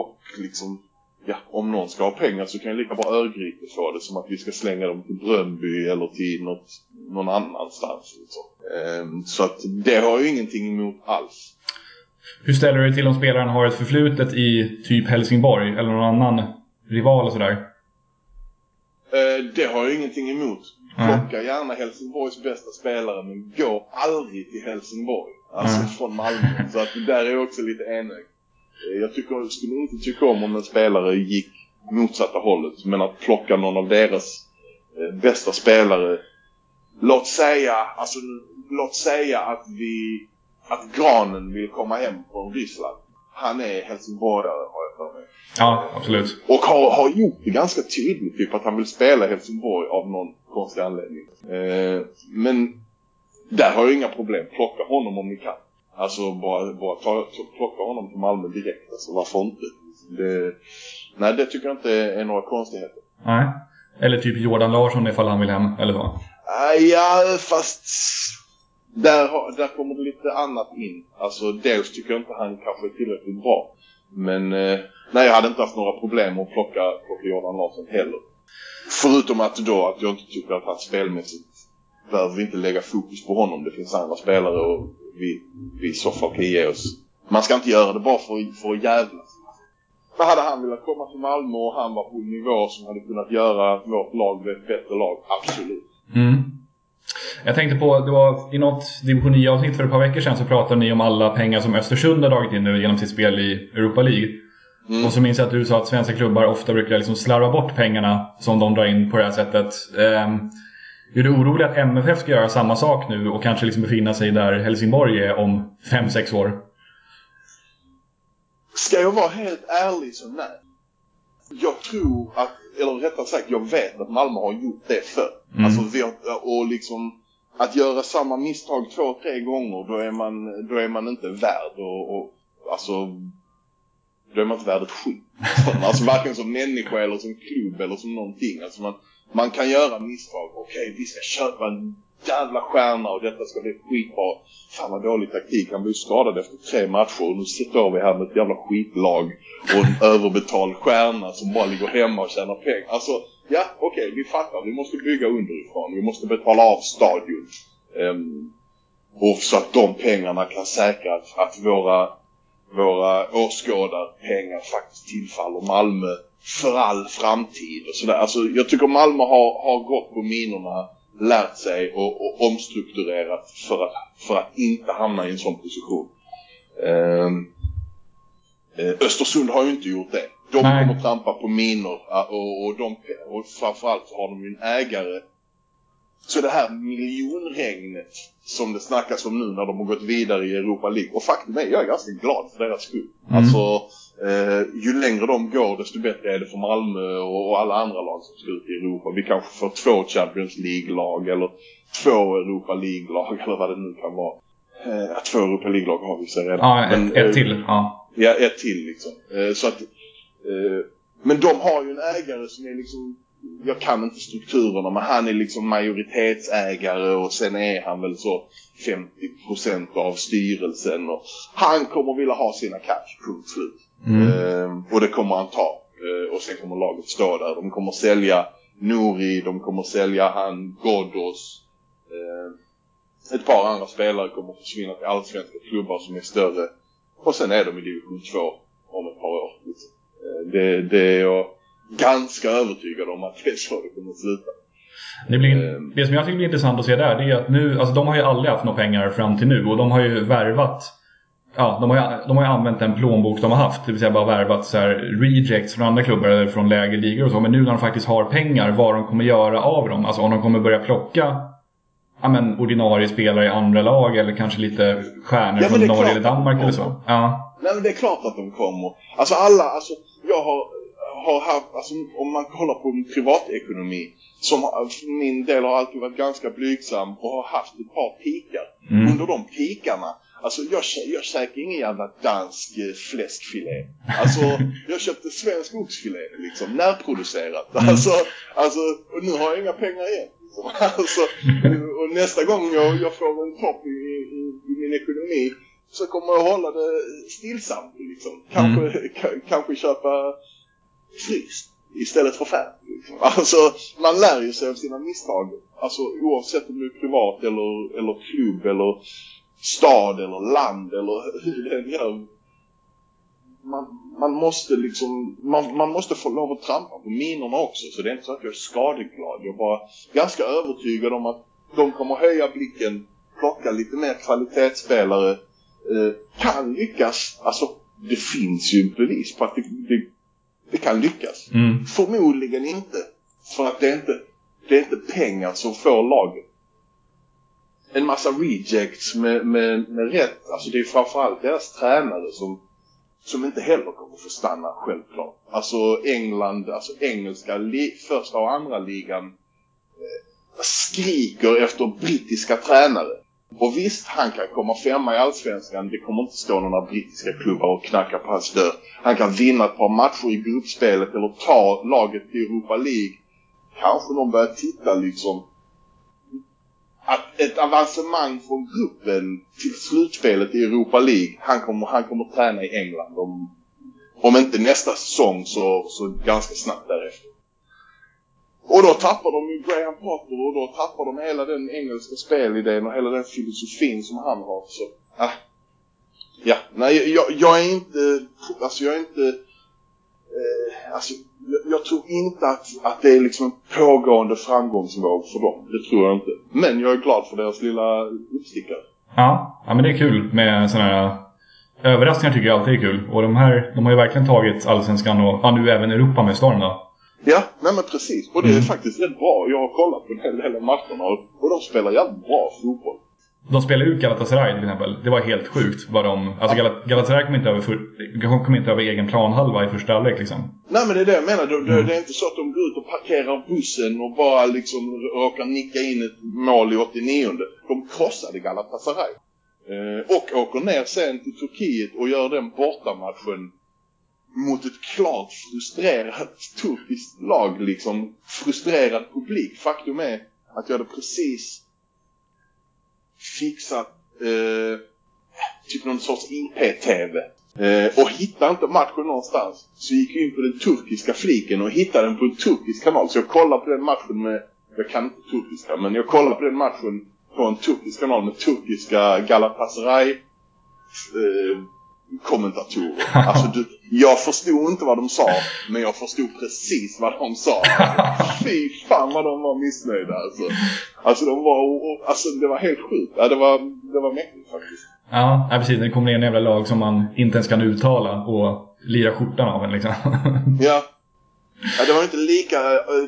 och liksom, ja, om någon ska ha pengar så kan ju lika bra Örgryte få det som att vi ska slänga dem till Bröndby eller till något, någon annanstans. Liksom. Ehm, så att det har jag ingenting emot alls. Hur ställer du dig till om spelaren har ett förflutet i typ Helsingborg eller någon annan rival och sådär? Eh, det har jag ingenting emot. Plocka gärna Helsingborgs bästa spelare men gå aldrig till Helsingborg. Alltså Nej. från Malmö. Så att där är jag också lite enögd. Eh, Jag tycker, skulle inte tycka om om en spelare gick motsatta hållet. Men att plocka någon av deras eh, bästa spelare. Låt säga, alltså låt säga att vi, att Granen vill komma hem från Ryssland. Han är helsingborgare har jag för mig. Ja, absolut. Och har, har gjort det ganska tydligt typ att han vill spela Helsingborg av någon konstig anledning. Eh, men där har jag inga problem. Plocka honom om ni kan. Alltså bara, bara ta, plocka honom till Malmö direkt. Alltså varför inte? Det, nej, det tycker jag inte är några konstigheter. Nej. Eller typ Jordan Larsson ifall han vill hem, eller så. Ah, ja, fast där, har, där kommer det lite annat in. Alltså dels tycker jag inte han kanske är tillräckligt bra. Men eh, nej, jag hade inte haft några problem att plocka, plocka Jordan Larsson heller. Förutom att då att jag inte tycker att han spelmässigt behöver vi inte lägga fokus på honom. Det finns andra spelare och vi, vi i så fall kan ge oss. Man ska inte göra det bara för, att- för att jävlas. Men hade han velat komma till Malmö och han var på en nivå som hade kunnat göra vårt lag till ett bättre lag, absolut. Mm. Jag tänkte på, det var i något division 9-avsnitt för ett par veckor sedan så pratade ni om alla pengar som Östersund har dragit in nu genom sitt spel i Europa League. Mm. Och så minns jag att du sa att svenska klubbar ofta brukar liksom slarva bort pengarna som de drar in på det här sättet. Um, är du orolig att MFF ska göra samma sak nu och kanske liksom befinna sig där Helsingborg är om 5-6 år? Ska jag vara helt ärlig så nej. Jag tror att, eller rättare sagt jag vet att Malmö har gjort det förr. Mm. Alltså vi har, och liksom att göra samma misstag två, tre gånger då är man, då är man inte värd och, och alltså då är man inte värd ett skit. *laughs* Alltså varken som människa eller som klubb eller som någonting. Alltså man, man kan göra misstag. Okej, okay, vi ska köpa en jävla stjärna och detta ska bli skitbra. Fan vad dålig taktik. Han blev skadad efter tre matcher och nu sitter vi här med ett jävla skitlag och en *laughs* överbetald stjärna som bara ligger hemma och tjänar pengar. Alltså, ja okej, okay, vi fattar. Vi måste bygga underifrån. Vi måste betala av stadion. Um, och så att de pengarna kan säkra att, att våra, våra åskådarpengar faktiskt tillfaller Malmö för all framtid och sådär. Alltså jag tycker Malmö har, har gått på minorna, lärt sig och, och omstrukturerat för att, för att inte hamna i en sån position. Um, Östersund har ju inte gjort det. De Nej. kommer trampa på minor och, och, de, och framförallt har de ju en ägare. Så det här miljonregnet som det snackas om nu när de har gått vidare i Europa League. Och faktum är, jag är ganska glad för deras skull. Mm. Alltså, eh, ju längre de går desto bättre är det för Malmö och, och, alla andra lag som ska ut i Europa. Vi kanske får två Champions League-lag eller två Europa League-lag *laughs* eller vad det nu kan vara. Eh, två Europa League-lag har vi sig redan. Ja, ett, Men, ett eh, till. Ja. ja, ett till liksom. Eh, så att, eh, men de har ju en ägare som är liksom jag kan inte strukturerna men han är liksom majoritetsägare och sen är han väl så 50% av styrelsen och han kommer vilja ha sina cash, punkt slut. Mm. Uh, och det kommer han ta. Uh, och sen kommer laget stå där. De kommer sälja Nori, de kommer sälja han Ghoddos. Uh, ett par andra spelare kommer försvinna till allsvenska klubbar som är större. Och sen är de i division 2 om ett par år. Liksom. Det, det är jag ganska övertygad om att det är så det kommer att sluta. Det, blir, ehm. det som jag tycker blir intressant att se där det är att nu, alltså de har ju aldrig haft några pengar fram till nu och de har ju värvat Ja, de har, ju, de har ju använt den plånbok de har haft, det vill säga bara värvat så här rejects från andra klubbar eller från lägre ligor och så. Men nu när de faktiskt har pengar, vad de kommer göra av dem. Alltså om de kommer börja plocka ja, men, ordinarie spelare i andra lag eller kanske lite stjärnor ja, från Norge eller Danmark eller så. Ja. Nej men det är klart att de kommer. Alltså alla, alltså jag har har haft, alltså om man kollar på min privatekonomi som för min del har alltid varit ganska blygsam och har haft ett par pikar. Mm. Under de pikarna, alltså jag, jag käkar ingen jävla dansk eh, fläskfilé. Alltså *laughs* jag köpte svensk oxfilé liksom, närproducerat. Mm. *laughs* Alltså, alltså, och nu har jag inga pengar igen. *laughs* Alltså, och nästa gång jag, jag får en topp i, i, i min ekonomi så kommer jag hålla det stillsamt liksom. Kanske, mm. kanske köpa fryst istället för färg. Liksom. Alltså, man lär ju sig av sina misstag. Alltså oavsett om du är privat eller, eller klubb eller stad eller land eller hur det än gör. Man, man måste liksom, man, man måste få lov att trampa på minorna också. Så det är inte så att jag är skadeglad. Jag är bara ganska övertygad om att de kommer höja blicken, plocka lite mer kvalitetsspelare. Eh, kan lyckas, alltså det finns ju bevis på att det, det det kan lyckas. Mm. Förmodligen inte. För att det är inte, det är inte pengar som får laget. En massa rejects med, med, med rätt, alltså det är framförallt deras tränare som, som inte heller kommer få stanna självklart. Alltså England, alltså engelska första och andra ligan eh, skriker efter brittiska tränare. Och visst, han kan komma femma i Allsvenskan. Det kommer inte stå några brittiska klubbar och knacka på hans dörr. Han kan vinna ett par matcher i gruppspelet eller ta laget till Europa League. Kanske någon börjar titta liksom att ett avancemang från gruppen till slutspelet i Europa League. Han kommer, han kommer träna i England om, om inte nästa säsong så, så ganska snabbt därefter. Och då tappar de ju Graham Potter och då tappar de hela den engelska spelidén och hela den filosofin som han har. Så, ah. Ja, nej jag, jag är inte, alltså jag är inte, eh, alltså jag, tror inte att, att det är liksom en pågående framgångsvåg för dem. Det tror jag inte. Men jag är glad för deras lilla uppstickare. Ja, ja men det är kul med sådana här överraskningar tycker jag alltid är kul. Och de här, de har ju verkligen tagit Allsvenskan och ja, nu även Europa med storm då. Ja, nej men precis. Och det är Mm. faktiskt rätt bra. Jag har kollat på en hel del av matcherna och, och de spelar jävligt bra fotboll. De spelade ut Galatasaray till exempel. Det var helt sjukt vad de... Alltså Gal- Galatasaray kom inte, över för, kom inte över egen planhalva i första halvlek liksom. Nej men det är det jag menar. Det, det, Mm. det är inte så att de går ut och parkerar bussen och bara liksom råkar nicka in ett mål i 89 De krossade Galatasaray. Eh, och åker ner sen till Turkiet och gör den bortamatchen mot ett klart frustrerat turkiskt lag liksom. Frustrerad publik. Faktum är att jag hade precis fixat eh, typ någon sorts IP-TV. Eh, och hittade inte matchen någonstans. Så gick jag in på den turkiska fliken och hittade den på en turkisk kanal. Så jag kollade på den matchen med, jag kan inte turkiska, men jag kollade på den matchen på en turkisk kanal med turkiska Galatasaray eh, kommentatorer. Alltså du, jag förstod inte vad de sa, men jag förstod precis vad de sa. Alltså, *laughs* fy fan vad de var missnöjda alltså. Alltså de var, alltså det var helt sjukt. Ja, det var, det var mäktigt faktiskt. Ja, ja precis. Det kommer ner en jävla lag som man inte ens kan uttala och lira skjortan av en liksom. *laughs* Ja. Ja, det var inte lika,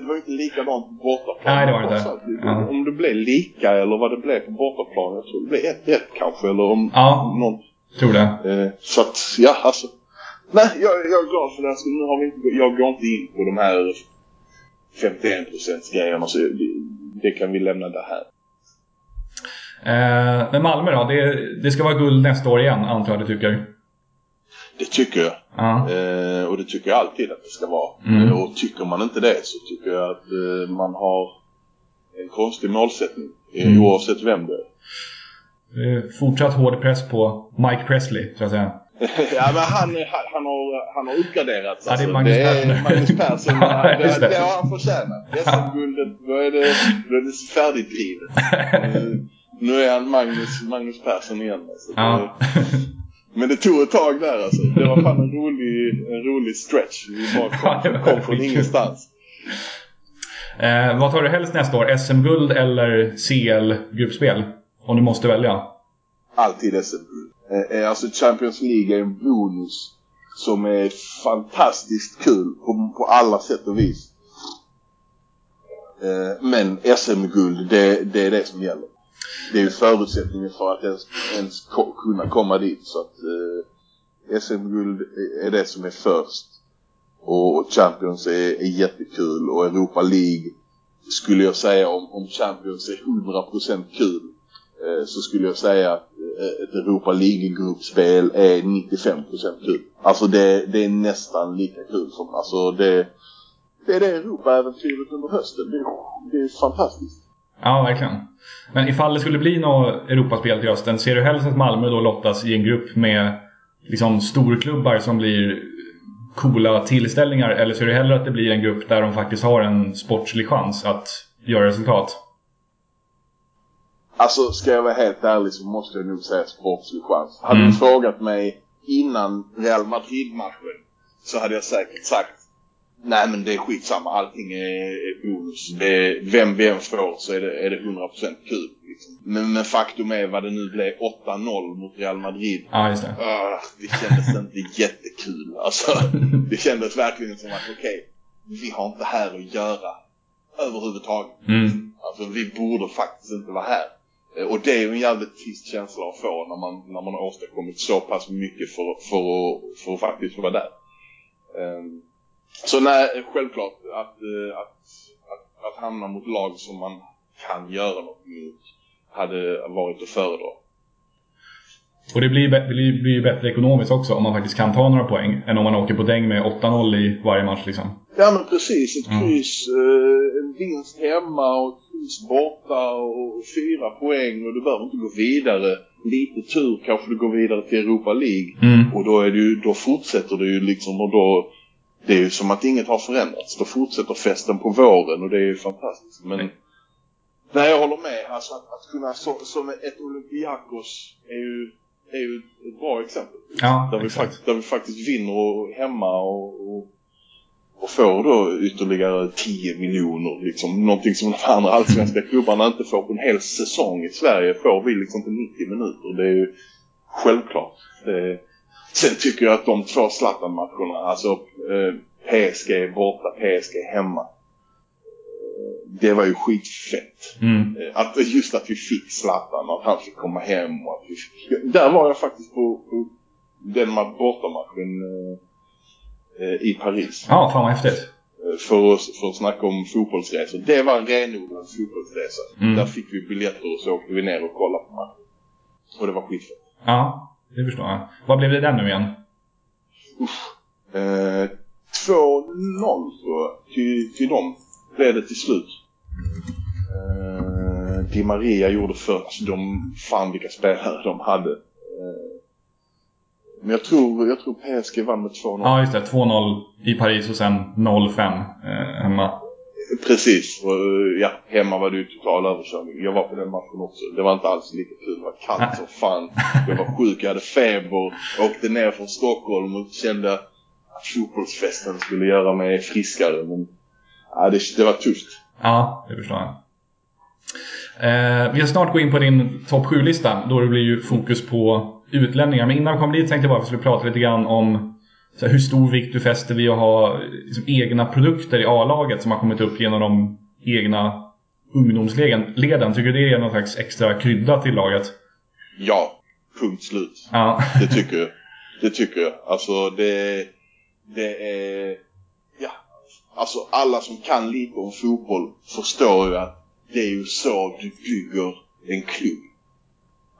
det var inte likadant på bortaplan. Nej, det var det inte. Trots allt, Ja. Om det blev lika eller vad det blev på bortaplan. Jag tror det blev 1-1 kanske. Eller om Ja. någon... Tror det. Eh, så att, ja alltså. Nej, jag, jag är glad för det. Alltså, nu har vi inte, jag går inte in på de här 51% grejerna. Så det, det kan vi lämna det här. Eh, men Malmö då? Det, det ska vara guld nästa år igen, antar jag du tycker? Det tycker jag. Ja. Eh, och det tycker jag alltid att det ska vara. Mm. Eh, och tycker man inte det så tycker jag att eh, man har en konstig målsättning. eh, Mm. Oavsett vem det är. Eh, Fortsatt hård press på Mike Presley, så att säga. *laughs* ja men han, han, han, har, han har uppgraderats. Ja, det är alltså. Magnus Persson. är Magnus *laughs* Persson. Ja, det, det. det har han förtjänat. SM-guldet, då är det, då är det färdigdrivet. *laughs* Nu är han Magnus, Magnus Persson igen. Alltså. Ja. Det, men det tog ett tag där alltså. Det var fan en rolig, en rolig stretch. Vi bara det kom, kom från ingenstans. eh, vad tar du helst nästa år? SM-guld eller CL-gruppspel? Om du måste välja. Alltid SM-guld. Eh, eh, alltså Champions League är en bonus som är fantastiskt kul på, på alla sätt och vis. Eh, men SM-guld, det, det är det som gäller. Det är ju förutsättningen för att ens, ens kunna komma dit. Så att eh, SM-guld är- det som är först. Och Champions är, är jättekul och Europa League skulle jag säga om, om Champions är 100% kul Eh, så skulle jag säga att eh, ett Europa League-gruppspel är 95% kul. Alltså det, det är nästan lika kul som, alltså det, det är det Europa-äventyret under hösten. Det, det är fantastiskt. Ja, verkligen. Men ifall det skulle bli något Europaspel till hösten, ser du helst att Malmö då lottas i en grupp med liksom storklubbar som blir coola tillställningar? Eller ser du hellre att det blir en grupp där de faktiskt har en sportslig chans att göra resultat? Alltså ska jag vara helt ärlig så måste jag nog säga sportslig chans. Hade Mm. du frågat mig innan Real Madrid-matchen så hade jag säkert sagt Nej men det är skitsamma, allting är, bonus. Det vem vi än får så är det, är det 100% kul. Liksom. Men, men faktum är vad det nu blev 8-0 mot Real Madrid. Ja, just det. Ah, det kändes inte jättekul. Alltså, *laughs* det kändes verkligen som att okej, vi har inte här att göra överhuvudtaget. Mm. Alltså vi borde faktiskt inte vara här. Eh, och det är ju en jävligt trist känsla att få när man, när man har åstadkommit så pass mycket för, för, att, för att faktiskt vara där. Ehm, så nej, självklart att, eh, att, att, att hamna mot lag som man kan göra något mot hade varit att föredra. Och det blir, det blir blir ju bättre ekonomiskt också om man faktiskt kan ta några poäng än om man åker på däng med 8-0 i varje match liksom. Ja men precis, ett Mm. kryss, eh, en vinst hemma och ett kryss borta och fyra poäng och du behöver inte gå vidare. Lite tur kanske du går vidare till Europa League Mm. och då, är det ju, då fortsätter det ju liksom och då det är ju som att inget har förändrats. Då fortsätter festen på våren och det är ju fantastiskt. Men nej, jag håller med. Alltså att, att kunna så, som ett Olympiakos är ju, är ju ett bra exempel. Ja, Där vi, faktiskt, där vi faktiskt vinner och, hemma och, och, och får då ytterligare 10 miljoner. Liksom, någonting som de andra allsvenska klubbarna inte får på en hel säsong i Sverige får vi liksom på 90 minuter. Det är ju självklart. Är, Sen tycker jag att de två Zlatan-matcherna, alltså eh, PSG borta, PSG hemma. Det var ju skitfett. Mm. Eh, Att, just att vi fick Zlatan, att han fick komma hem och att vi fick, Där var jag faktiskt på, på den ma- bortamatchen eh, i Paris. Ja, fan vad häftigt. Eh, För att, för att snacka om fotbollsresor. Det var en renodlad fotbollsresa. Mm. Där fick vi biljetter och så åkte vi ner och kollade på matchen. Och det var skitfett. Ja, det förstår jag. Vad blev det där nu igen? Eh, 2-0 tror jag till, till dem blev det till slut. Eh, Di Maria gjorde för, alltså de, fan vilka spelare de hade. Men jag tror, jag tror PSG vann med 2-0. Ja, just det. 2-0 i Paris och sen 0-5 eh, hemma. Precis. Och, eh, ja, hemma var det ju total överkörning. Jag var på den matchen också. Det var inte alls lika kul. Det var kallt som fan. Jag var sjuk, jag hade feber. Åkte ner från Stockholm och kände att fotbollsfesten skulle göra mig friskare. Men ja, det, det var tufft. Ja, det förstår jag. Eh, vi ska snart gå in på din topp 7-lista. Då det blir ju fokus på utlänningar. Men innan vi kom dit tänkte jag bara att vi skulle prata lite grann om här, hur stor vikt du fäster vid att ha liksom, egna produkter i A-laget som har kommit upp genom de egna ungdomsleden. Tycker du det är någon slags extra krydda till laget? Ja, punkt slut. Ja. Det tycker jag. Det tycker jag. Alltså det, det är... Ja. Alltså alla som kan lite om fotboll förstår ju att det är ju så du bygger en klubb.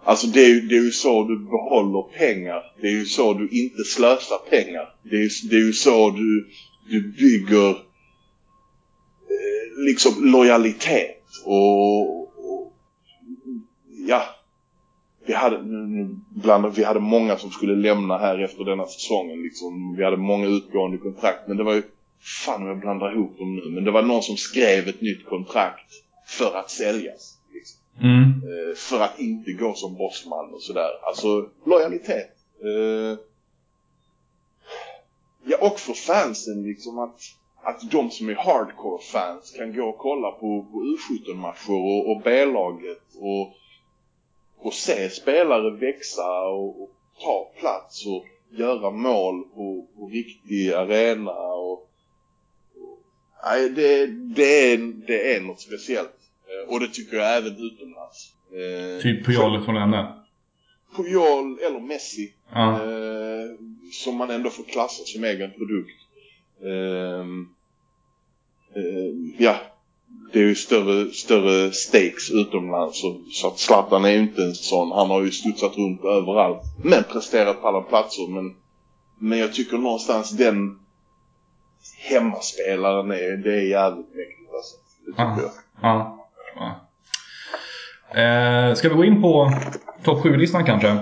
Alltså det är, ju- det är ju så du behåller pengar. Det är ju så du inte slösar pengar. Det är, ju- det är ju så du, du bygger eh, liksom lojalitet och, och ja, vi hade, bland, vi hade många som skulle lämna här efter denna säsongen. Liksom. Vi hade många utgående kontrakt. Men det var ju, fan om jag blandar ihop dem nu. Men det var någon som skrev ett nytt kontrakt för att säljas. Mm. Eh, för att inte gå som bossman och sådär. Alltså lojalitet. Eh, ja, och för fansen liksom att, att de som är hardcore fans kan gå och kolla på, på U17-matcher och, och B-laget och och se spelare växa och, och ta plats och göra mål på, på riktig arena och, och nej, det, det, är, det är något speciellt. Eh, Och det tycker jag även utomlands. Eh, Typ Puyol från henne. Puyol eller Messi. Ja. Eh, som man ändå får klassa som egen produkt. Ehm, eh, ja, det är ju större, större stakes utomlands. Så, så att Zlatan är ju inte en sån. Han har ju studsat runt överallt. Men presterat på alla platser. Men, men jag tycker någonstans den hemmaspelaren är, det är jävligt mäktigt alltså. Det tycker Ja. jag. Ja. Eh, ska vi gå in på topp 7-listan kanske?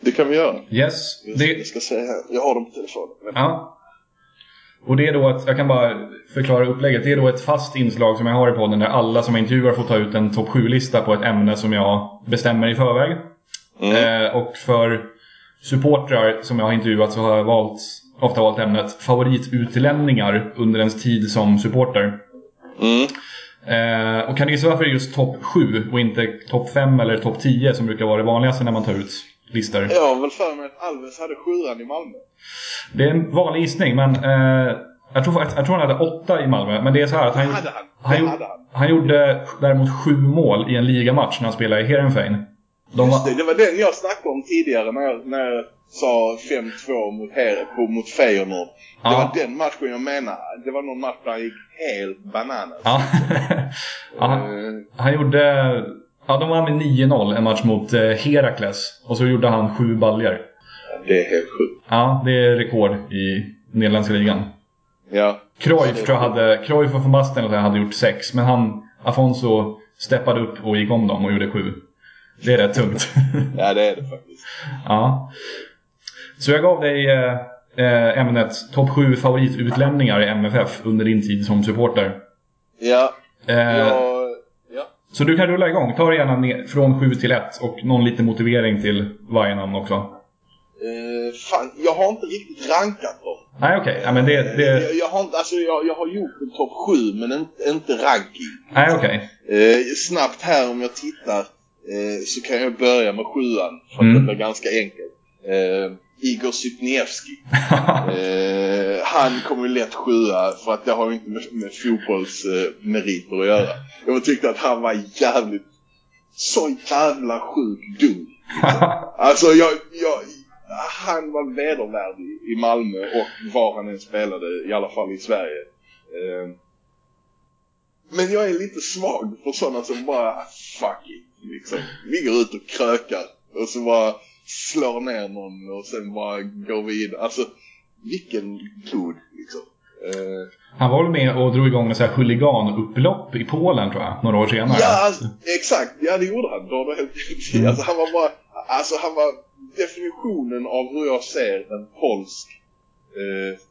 Det kan vi göra. Yes. Jag Det, jag ska här. Jag har dem på telefonen. ja. Och det är då att, jag kan bara förklara upplägget. Det är då ett fast inslag som jag har i podden där alla som jag intervjuar får ta ut en topp 7-lista på ett ämne som jag bestämmer i förväg. Mm. Eh, och för supportrar som jag har intervjuat så har jag valt, ofta valt ämnet favoritutlänningar under ens tid som supporter. Mm. Eh, och kan du gissa varför det är just topp 7 och inte topp 5 eller topp 10 som brukar vara det vanligaste när man tar ut listor? Jag har väl för mig att Alves hade sjuan i Malmö. Det är en vanlig gissning, men eh, jag, tror, jag tror han hade 8 i Malmö. Men det är så här att han, hade han. han, gjorde- han. han gjorde däremot 7 mål i en ligamatch när han spelade i Heerenveen. De Just det, det var den jag snackade om tidigare när jag, när jag sa 5-2 mot, Her- mot Feyenoord. Det Ja. var den matchen jag menar. Det var någon match där han gick helt bananas. ja. *laughs* ja, han- Eh, han gjorde... Ja, de vann med 9-0 en match mot eh, Herakles. Och så gjorde han 7 baljor. det är helt sjukt. Ja, det är rekord i nederländska ligan. Ja. Cruyff tror jag hade, Cruyff och van Basten hade gjort sex, men han, Afonso, steppade upp och gick om dem och gjorde sju. Det är rätt tungt. ja, det är det faktiskt. ja. Så jag gav dig eh, eh, ämnet topp sju favoritutlänningar i MFF under din tid som supporter. Ja, Eh, jag, ja. Så du kan rulla igång. Ta det gärna ner, från 7 till 1 och någon liten motivering till varje namn också. Eh, fan, jag har inte riktigt rankat dem. Nej, okej. Ja, men det... det Jag, jag, har, inte- alltså, jag, jag har gjort en topp 7 men inte, inte ranking. nej, okej. Eh, snabbt här om jag tittar eh, så kan jag börja med sjuan för att Mm. det blir ganska enkelt. Eh, Igor Sypniewski. *laughs* eh, han kommer lätt sjua för att det har ju inte med, med fotbollsmeriter eh, att göra. Jag tyckte att han var jävligt, så jävla sjuk dum. *laughs* Alltså jag, jag, han var vedervärdig i Malmö och var han än spelade, i alla fall i Sverige. Eh, men jag är lite svag för sådana som bara, fuck it, liksom. Vi går ut och krökar och så bara slår ner någon och sen bara går vidare. Alltså, vilken god liksom. Uh, han var väl med och drog igång en sån här huliganupplopp i Polen tror jag, några år senare. Ja, alltså, exakt. Ja, det gjorde han. Då, då mm. Alltså han var bara, alltså han var definitionen av hur jag ser en polsk eh,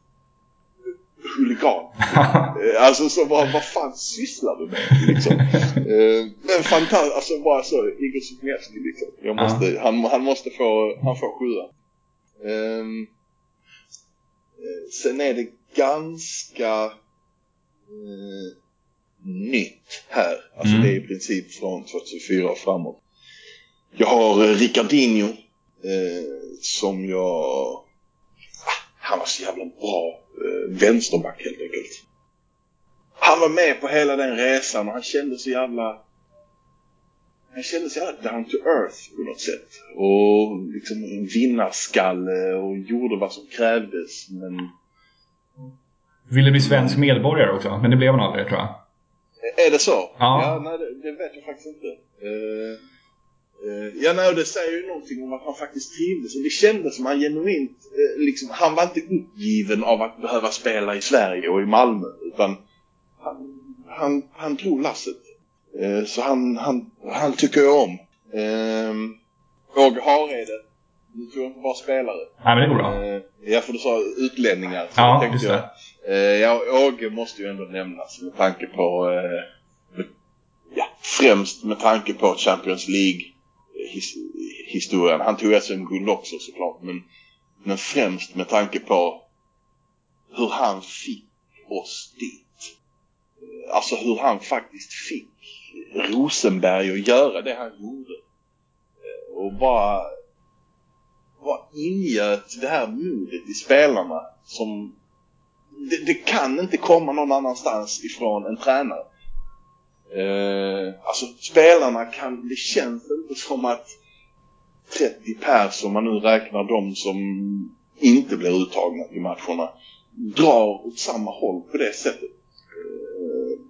huligan. *laughs* Eh, alltså så vad, vad fan sysslar du med liksom? Eh, men fantastiskt, alltså bara så, Igor Sutniewski liksom. Jag måste, ja. han, han måste få, han får sjua. Um, sen är det ganska uh, nytt här. Alltså mm. det är i princip från 2004 och framåt. Jag har uh, Ricardinho uh, som jag... Ah, han var så jävla bra eh, vänsterback helt enkelt. Han var med på hela den resan och han kände så jävla... Han kände sig jävla down to earth på något sätt. Och liksom en vinnarskalle och gjorde vad som krävdes men... Ville bli svensk medborgare också, men det blev han aldrig tror jag. Är det så? Ja. ja nej, det, det vet jag faktiskt inte. Uh, Uh, ja, nej, det säger ju någonting om att han faktiskt trivdes. Och det kändes som han genuint, uh, liksom, han var inte uppgiven av att behöva spela i Sverige och i Malmö. Utan han, han, han drog lasset. Uh, så han, han, han tycker jag om. Uh, Åge Harede. Du tror inte bara spelare. Nej, men det går bra. ja, för du sa utlänningar. Så ja, tänkte just det. Jag, ja, Åge måste ju ändå nämnas med tanke på, ja, främst med tanke på Champions League his, historien. Han tog alltså SM-guld också såklart men, men främst med tanke på hur han fick oss dit. Eh, alltså hur han faktiskt fick Rosenberg att göra det han gjorde. Eh, och bara, bara ingöt det här modet i spelarna som det, det, kan inte komma någon annanstans ifrån en tränare. Eh, alltså spelarna kan, det känns inte som att 30 pers, om man nu räknar de som inte blir uttagna till matcherna, drar åt samma håll på det sättet. Eh,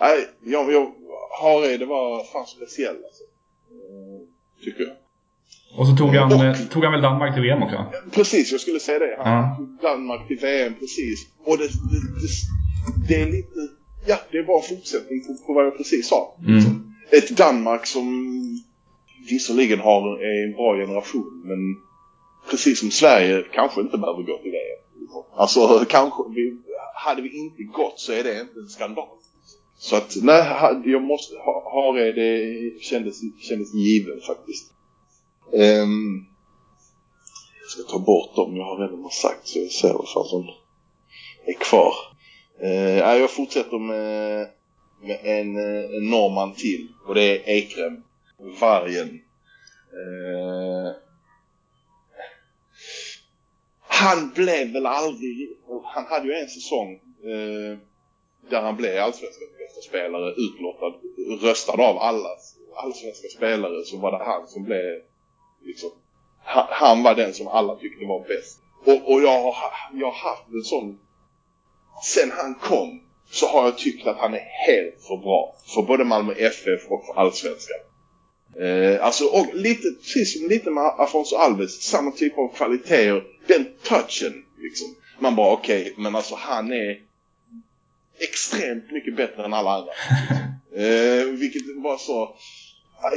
nej, jag, jag, Harede var fan speciell alltså. Eh, tycker jag. Och så tog han, och, tog han väl Danmark till VM också? Precis, jag skulle säga det. Han tog Danmark till VM, precis. Och det, det, det, det är lite ja, det är bara fortsättning på, på vad jag precis sa. Mm. Ett Danmark som visserligen har en bra generation men precis som Sverige kanske inte behöver gå till det. Alltså kanske, vi, hade vi inte gått så är det inte en skandal. Så att nej, jag måste ha, ha det, det kändes, kändes givet faktiskt. Um, jag ska ta bort dem jag har redan sagt så jag ser vad som är kvar. Eh, jag fortsätter med, med en, eh, en norrman till och det är Ekrem, vargen. Eh, han blev väl aldrig, han hade ju en säsong eh, där han blev allsvenskans bästa spelare, utlottad, röstad av alla allsvenska spelare så var det han som blev liksom, han, han var den som alla tyckte var bäst. Och, och jag, har, jag har haft en sån sen han kom så har jag tyckt att han är helt för bra för både Malmö FF och för Allsvenskan. Eh, alltså, och lite, precis som lite med Afonso Alves, samma typ av kvaliteter, den touchen liksom. Man bara okej, okay, men alltså han är extremt mycket bättre än alla andra. *laughs* eh, vilket var så...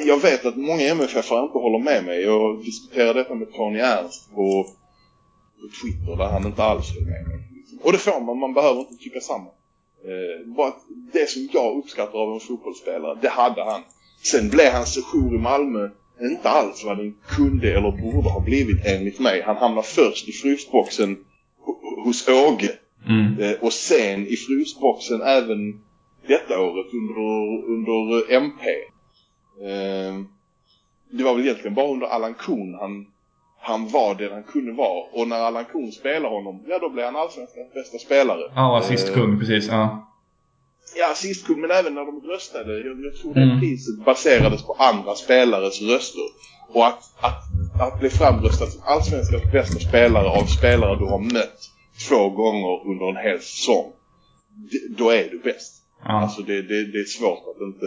Jag vet att många MFF inte håller med mig. Jag diskuterade detta med Tony Ernst på, på Twitter där han inte alls höll med mig. Och det får man, man behöver inte tycka samma. Eh, bara det som jag uppskattar av en fotbollsspelare, det hade han. Sen blev hans sejour i Malmö inte alls vad den kunde eller borde ha blivit enligt mig. Han hamnade först i frysboxen hos Åge. Mm. Eh, och sen i frysboxen även detta året under, under MP. Eh, det var väl egentligen bara under Allan Kuhn han han var det han kunde vara. Och när Allan Kuhn spelar honom, ja då blir han allsvenskans bästa spelare. Ja, assistkung, Eh, precis. Ja. Ja, assistkung, men även när de röstade. Jag, jag tror det Mm. priset baserades på andra spelares röster. Och att, att, att bli framröstad som allsvenskans bästa spelare av spelare du har mött två gånger under en hel säsong. det- Då är du bäst. Ja. Alltså det, det, det är svårt att inte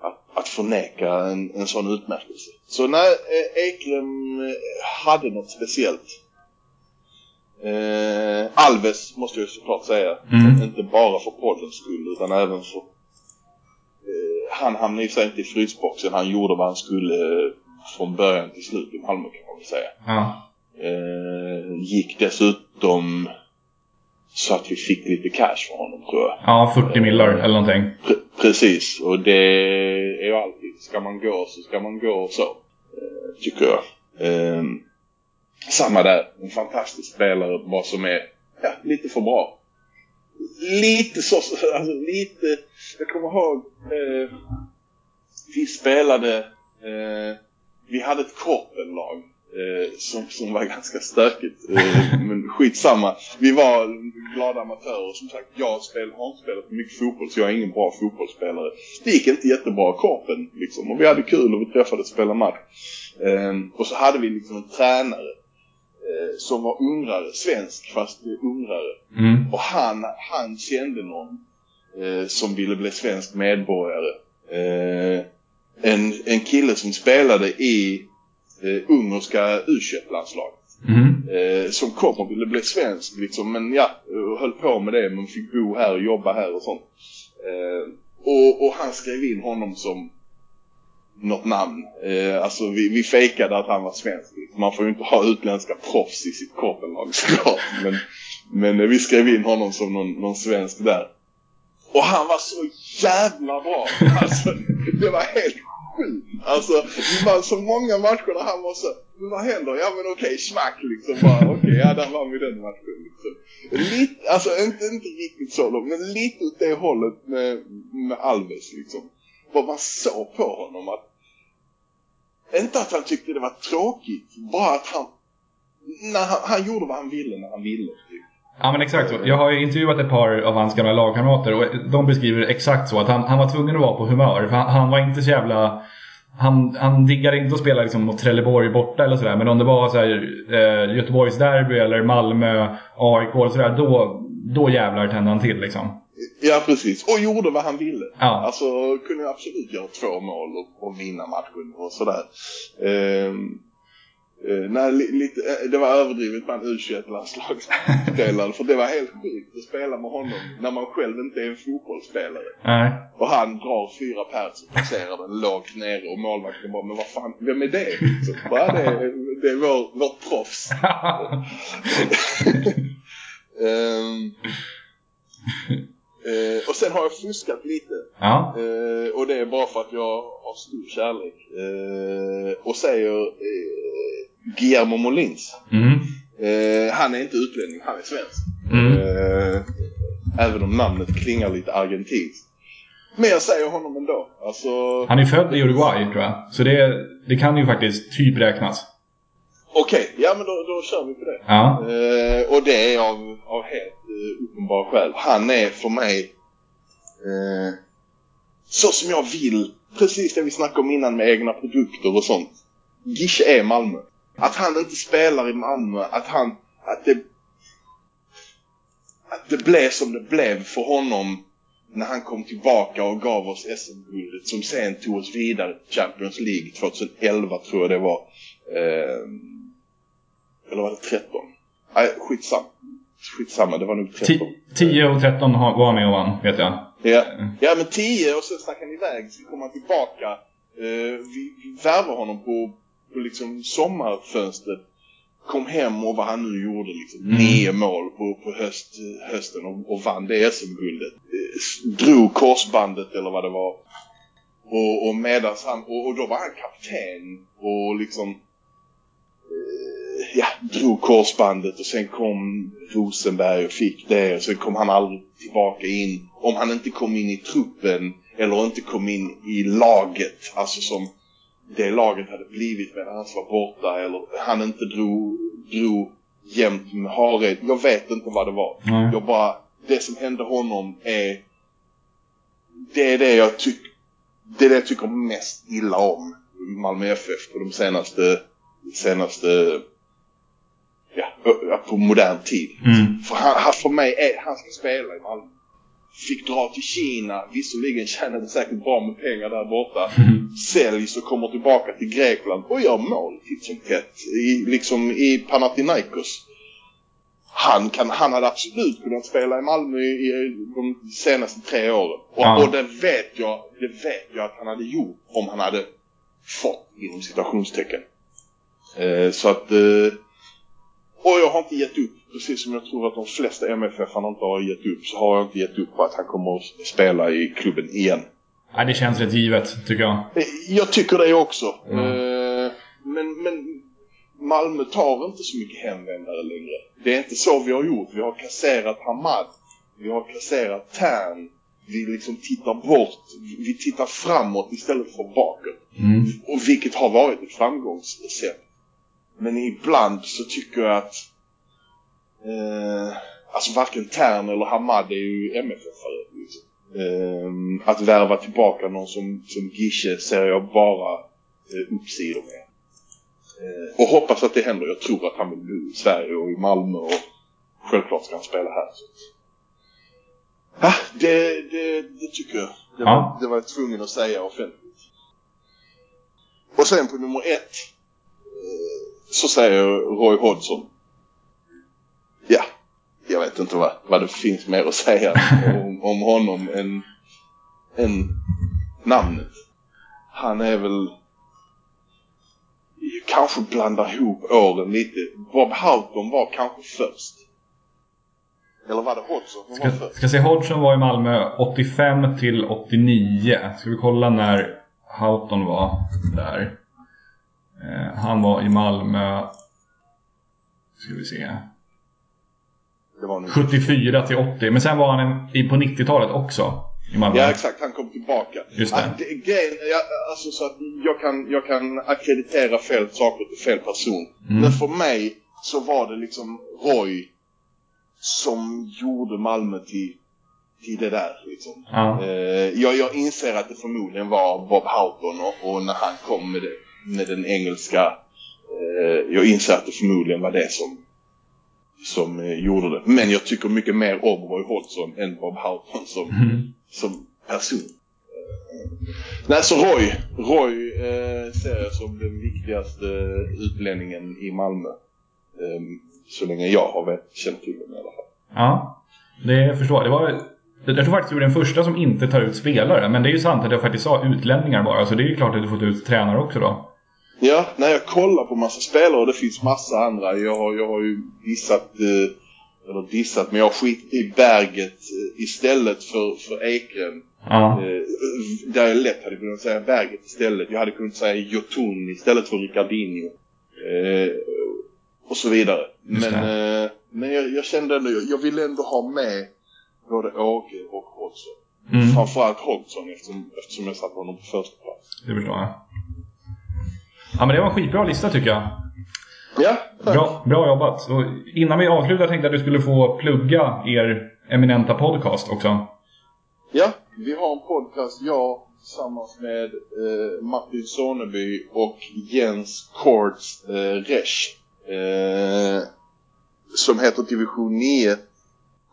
att, att förneka en, en sån utmärkelse. Så nej, eh, Ekrem eh, hade något speciellt. Eh, Alves måste jag såklart säga. Mm. Inte bara för poddens skull utan även för... Eh, han hamnade i sig inte i frysboxen. Han gjorde vad han skulle eh, från början till slut i Malmö kan man väl säga. Ja. Gick dessutom så att vi fick lite cash för honom tror jag. ja, 40 millar eller någonting. Pre- precis, och det är ju alltid, ska man gå så ska man gå så, eh, tycker jag. Eh, samma där, en fantastisk spelare bara som är ja, lite för bra. Lite så, *laughs* alltså lite, jag kommer ihåg, eh, vi spelade, eh, vi hade ett korpenlag eh, som, som var ganska stökigt. Eh, men skitsamma. Vi var glada amatörer. Som sagt, jag spel, har inte spelat mycket fotboll så jag är ingen bra fotbollsspelare. Det gick inte jättebra korpen liksom. Och vi hade kul och vi träffades och spelade match. Eh, och så hade vi liksom en tränare eh, som var ungrare, svensk fast ungrare. Mm. Och han, han kände någon eh, som ville bli svensk medborgare. Eh, en, en kille som spelade i eh, ungerska u landslaget Mm. eh, Som kom och ville bli svensk liksom, men ja, och höll på med det men fick bo här och jobba här och sånt. Eh, och, och han skrev in honom som något namn. Eh, alltså vi, vi fejkade att han var svensk. Man får ju inte ha utländska proffs i sitt korpenlag såklart. *laughs* Men, men eh, vi skrev in honom som någon, någon svensk där. Och han var så jävla bra! *laughs* Alltså, det var helt Alltså, det var så många matcher där han var så, men vad händer? Ja men okej, smack liksom bara. Okej, ja där vann vi den matchen liksom. Lite, alltså inte, inte riktigt så långt, men lite åt det hållet med, med Alves liksom. Vad man såg på honom att inte att han tyckte det var tråkigt, bara att han när han, han gjorde vad han ville när han ville. Typ. Ja men exakt så. Jag har ju intervjuat ett par av hans gamla lagkamrater och de beskriver det exakt så att han, han var tvungen att vara på humör. För han, han var inte så jävla... Han, han diggade inte att spela liksom mot Trelleborg borta eller sådär. Men om det var så här, eh, Göteborgs derby eller Malmö, AIK och sådär. Då, då jävlar tände han till liksom. Ja, precis. Och gjorde vad han ville. Ja. Alltså, kunde absolut göra två mål och, och vinna matchen och sådär. Ehm, eh, nej, li, lite, eh, det var överdrivet med en u landslagsspelare *laughs* för det var helt sjukt att spela med honom när man själv inte är en fotbollsspelare. Nej. Och han drar fyra pers och placerar den lågt nere och målvakten bara, men vad fan, vem är det? Så, bara, det, är- det är vår, vårt proffs. *laughs* *laughs* Ehm, eh, och sen har jag fuskat lite. ja. Eh, och det är bara för att jag har stor kärlek. Eh, och säger eh, Guillermo Molins. Mm. Eh, han är inte utlänning, han är svensk. Mm. Eh, även om namnet klingar lite argentinskt. Men jag säger honom ändå. Alltså, Han är född i Uruguay tror jag. Så det, det kan ju faktiskt typ räknas. okej, ja men då, då kör vi på det. Ja. Eh, och det är av, av helt eh, uppenbar skäl. Han är för mig eh, så som jag vill. Precis det vi snackade om innan med egna produkter och sånt. Gische är Malmö. Att han inte spelar i Malmö, att han... Att det, att det blev som det blev för honom när han kom tillbaka och gav oss SM-guldet som sen tog oss vidare till Champions League 2011 tror jag det var. Eh, eller var det 13? Nej, skitsamma. Skitsamma, det var nog 13. Ti- 10 och 13 har- var han med och vann, vet jag. Ja, ja men 10 och sen stack han iväg. Så kom han tillbaka. Eh, vi, vi värvade honom på liksom sommarfönstret. Kom hem och vad han nu gjorde liksom. Mm. Nio mål på, på höst, hösten och, och vann det SM-guldet. Eh, drog korsbandet eller vad det var. Och, och medans han, och, och då var han kapten och liksom eh, ja, drog korsbandet och sen kom Rosenberg och fick det och sen kom han aldrig tillbaka in. Om han inte kom in i truppen eller inte kom in i laget, alltså som det laget hade blivit medan han var borta eller han inte drog, drog jämnt med Hared. Jag vet inte vad det var. Nej. Jag bara, det som hände honom är det är det jag tycker det är det jag tycker mest illa om Malmö FF på de senaste senaste ja, på modern tid. Mm. För, han, han, för mig är han ska spela i Malmö. Fick dra till Kina, visserligen tjänade säkert bra med pengar där borta. Mm. Säljs och kommer tillbaka till Grekland och gör mål titt som tätt. I, liksom i Panathinaikos. Han, kan, han hade absolut kunnat spela i Malmö i, i de senaste tre åren. Och, Ja. och det vet jag det vet jag att han hade gjort om han hade fått inom citationstecken. Eh, så att... Eh, och jag har inte gett upp. Precis som jag tror att de flesta MFF inte har gett upp så har jag inte gett upp på att han kommer att spela i klubben igen. Nej, det känns rätt givet, tycker jag. Eh, Jag tycker det också. Mm. Eh, Men, men Malmö tar inte så mycket hemvändare längre. Det är inte så vi har gjort. Vi har kasserat Hamad. Vi har kasserat Tern. Vi liksom tittar bort. Vi tittar framåt istället för bakåt. Mm. Och vilket har varit ett framgångsrecept. Men ibland så tycker jag att eh, alltså varken Tern eller Hamad är ju MFF-are. Liksom. Eh, att värva tillbaka någon som, som Gische ser jag bara eh, uppsidor med. Eh, och hoppas att det händer. Jag tror att han vill bo i Sverige och i Malmö och självklart ska han spela här. Så. Ah, det, det, det tycker jag. Det var, Ja. det var jag tvungen att säga offentligt. Och sen på nummer ett eh, så säger Roy Hodgson. Ja, jag vet inte vad, vad det finns mer att säga om, om honom än, än namnet. Han är väl kanske blandar ihop åren lite. Bob Houghton var kanske först. Eller var det Hodgson som var Ska, först? ska se, Hodgson var i Malmö 85 till 89. Ska vi kolla när Houghton var där? Eh, han var i Malmö... Ska vi se. Det var nog 74 till 80. Men sen var han en, på 90-talet också i Malmö. Ja exakt, han kom tillbaka. Just det. Det grejen, ja, alltså så att jag kan, jag kan akkreditera fel saker till fel person. Mm. Men för mig så var det liksom Roy som gjorde Malmö till, till det där liksom. Ja. Eh, jag, jag inser att det förmodligen var Bob Houghton och, och när han kom med, det, med den engelska eh, jag inser att det förmodligen var det som som eh, gjorde det. Men jag tycker mycket mer om Roy Hodgson än Bob Houghton som, Mm. som person. Nej, så Roy, Roy eh, ser jag som den viktigaste utlänningen i Malmö. Eh, så länge jag har vet, känt till honom i alla fall. Ja, det förstår jag. Det var, jag tror faktiskt du är den första som inte tar ut spelare. Men det är ju sant att jag faktiskt sa utlänningar bara. Så det är ju klart att du fått ut tränare också då. Ja, när jag kollar på massa spelare och det finns massa andra. Jag har, jag har ju dissat, eh, eller dissat, men jag har skitit i Berget eh, istället för, för Ekren. Ja. Eh, där jag lätt hade kunnat säga Berget istället. Jag hade kunnat säga Jotun istället för Ricardinho. Eh, och så vidare. Men, eh, men jag, jag kände ändå, jag, jag ville ändå ha med både Åge och Hodgson. Mm, Framförallt Hodgson eftersom, eftersom jag satte honom på första plats. det förstår jag. Ja, men det var en skitbra lista tycker jag. Ja, tack. Bra, bra jobbat. Och innan vi avslutar tänkte jag att du skulle få plugga er eminenta podcast också. Ja, vi har en podcast, jag tillsammans med eh, Martin Soneby och Jens Korts eh, Resch. Eh, som heter Division 9.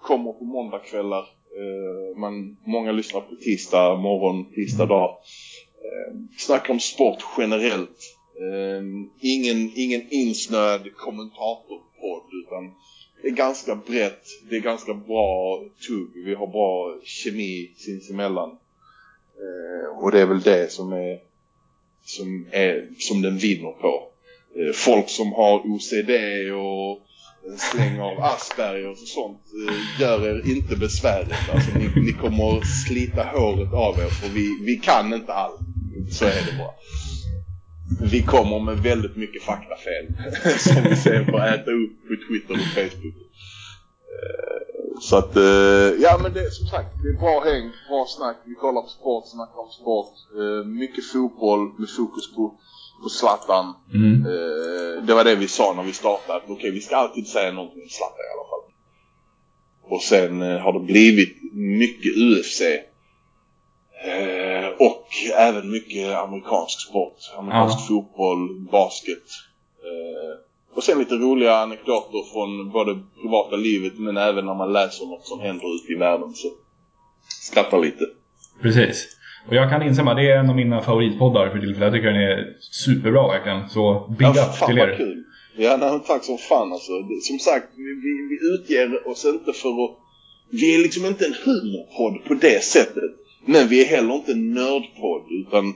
Kommer på måndagkvällar. Eh, man, många lyssnar på tisdag morgon, tisdag dag. Eh, snackar om sport generellt. Um, ingen, ingen insnöad kommentatorpodd utan det är ganska brett, det är ganska bra tugg, vi har bra kemi sinsemellan. Uh, och det är väl det som är som, är, som den vinner på. Uh, folk som har OCD och en släng av Asperger och sånt uh, gör er inte besväret. Alltså ni, ni kommer slita håret av er för vi, vi kan inte allt. Så är det bara. Vi kommer med väldigt mycket faktafel *laughs* som vi sen får äta upp på Twitter och Facebook. Eh, Så att, eh, ja men det som sagt, det är bra häng, bra snack. Vi kollar på sport, snackar om sport. Eh, mycket fotboll med fokus på, på Zlatan. Mm. Det var det vi sa när vi startade. Okej, okay, vi ska alltid säga någonting om Zlatan i alla fall. Och sen har det blivit mycket UFC. Och även mycket amerikansk sport. Amerikansk ja. fotboll, basket. Eh, och sen lite roliga anekdoter från både privata livet men även när man läser något som händer ute i världen så skrattar lite. Precis. Och jag kan instämma, det är en av mina favoritpoddar för tillfället. Jag tycker den är superbra verkligen. Så big ja, up till er. Kul. Ja, nej, tack som fan alltså. Som sagt, vi, vi, vi utger oss inte för att... Vi är liksom inte en humorpodd på det sättet. Men vi är heller inte en nördpodd utan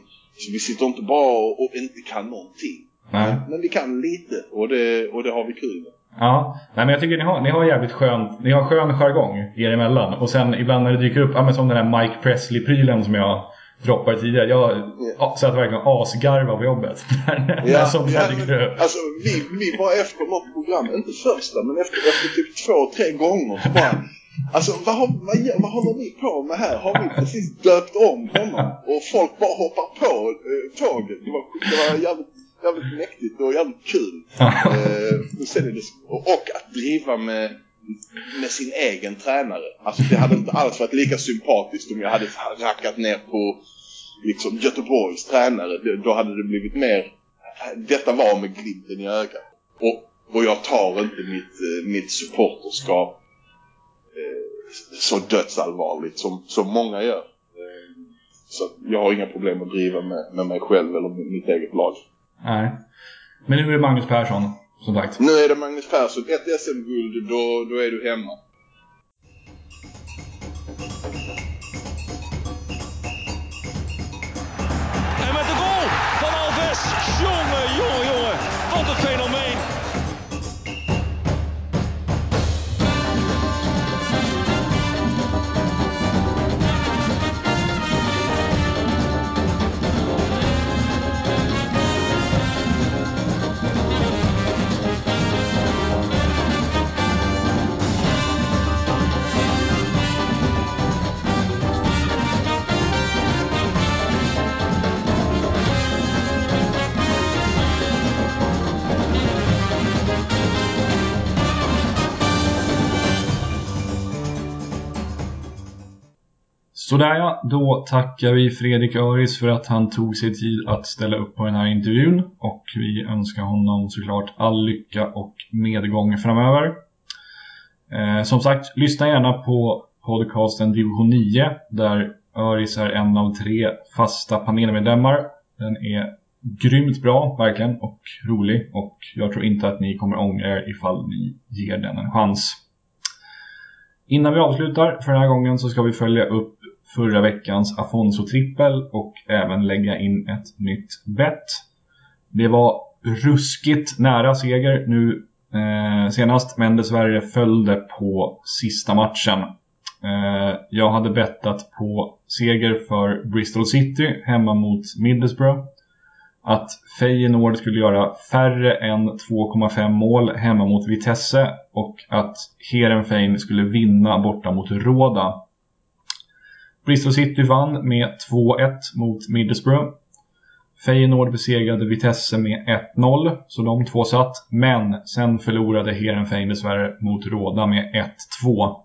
vi sitter inte bara och, och inte kan någonting. Nej. Men vi kan lite och det, och det har vi kul med. Ja, Nej, men jag tycker ni har, ni har jävligt skönt, ni har skön jargong er emellan. Och sen ibland när det dyker upp, ja, men som den här Mike Presley-prylen som jag droppade tidigare. Jag yeah. satt verkligen asgarva på jobbet. *laughs* när ja, sånt ja, dyker upp. Alltså vi, vi var efter något program, inte första men efter, efter typ två, tre gånger så bara Alltså vad, har, vad, vad håller ni på med här? Har vi precis döpt om honom? Och folk bara hoppar på eh, tåget. Det var, det var jävligt jävligt mäktigt och jävligt kul. eh, sen är det, och att driva med, med sin egen tränare. Alltså det hade inte alls varit lika sympatiskt om jag hade rackat ner på liksom Göteborgs tränare. Då hade det blivit mer, detta var med glimten i ögat. Och, och jag tar inte mitt, eh, mitt supporterskap så dödsallvarligt som, som många gör. Eh, så jag har inga problem att driva med, med mig själv eller med mitt eget lag. Nej. Men nu är det Magnus Persson, som sagt. Nu är det Magnus Persson. Ett SM-guld, då, då är du hemma. Sådär ja, då tackar vi Fredrik Öris för att han tog sig tid att ställa upp på den här intervjun och vi önskar honom såklart all lycka och medgång framöver. Eh, som sagt, lyssna gärna på podcasten Division 9 där Öris är en av tre fasta panelmedlemmar. Den är grymt bra, verkligen, och rolig och jag tror inte att ni kommer ångra er ifall ni ger den en chans. Innan vi avslutar för den här gången så ska vi följa upp förra veckans Afonso-trippel och även lägga in ett nytt bett. Det var ruskigt nära seger nu eh, senast, men dessvärre följde på sista matchen. Eh, jag hade bettat på seger för Bristol City hemma mot Middlesbrough. Att Feyenoord skulle göra färre än 2,5 mål hemma mot Vitesse och att Heerenveen skulle vinna borta mot Råda. Bristol City vann med 2-1 mot Middlesbrough. Feyenoord besegrade Vitesse med 1-0, så de två satt. Men sen förlorade Heerenveen dessvärre mot Råda med 1-2.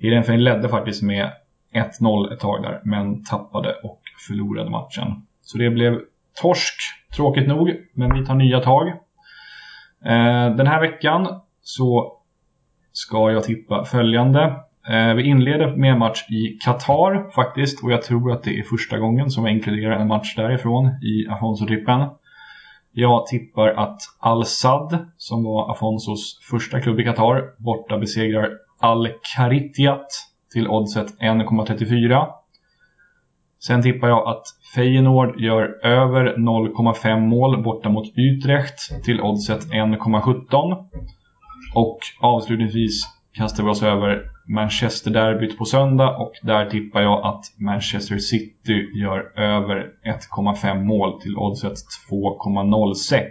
Heerenveen ledde faktiskt med 1-0 ett tag där, men tappade och förlorade matchen. Så det blev torsk, tråkigt nog, men vi tar nya tag. Eh, den här veckan så ska jag tippa följande. Eh, vi inleder med en match i Qatar faktiskt och jag tror att det är första gången som jag inkluderar en match därifrån i Afonso-trippen. Jag tippar att Al-Sad, som var Afonsos första klubb i Qatar, borta besegrar Al-Karitiat till oddset 1,34. Sen tippar jag att Feyenoord gör över 0,5 mål borta mot Utrecht till oddset 1,17. Och avslutningsvis kastar vi oss över Manchester-derbyt på söndag och där tippar jag att Manchester City gör över 1,5 mål till oddset 2,06.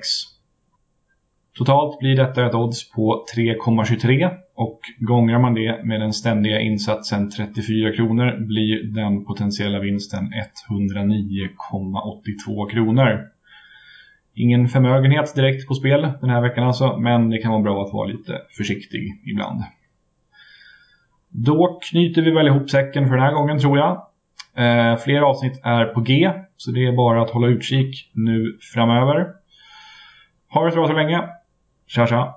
Totalt blir detta ett odds på 3,23 och gångrar man det med den ständiga insatsen 34 kronor blir den potentiella vinsten 109,82 kronor. Ingen förmögenhet direkt på spel den här veckan alltså, men det kan vara bra att vara lite försiktig ibland. Då knyter vi väl ihop säcken för den här gången tror jag. Eh, fler avsnitt är på G, så det är bara att hålla utkik nu framöver. Ha det så bra så länge. Tja tja!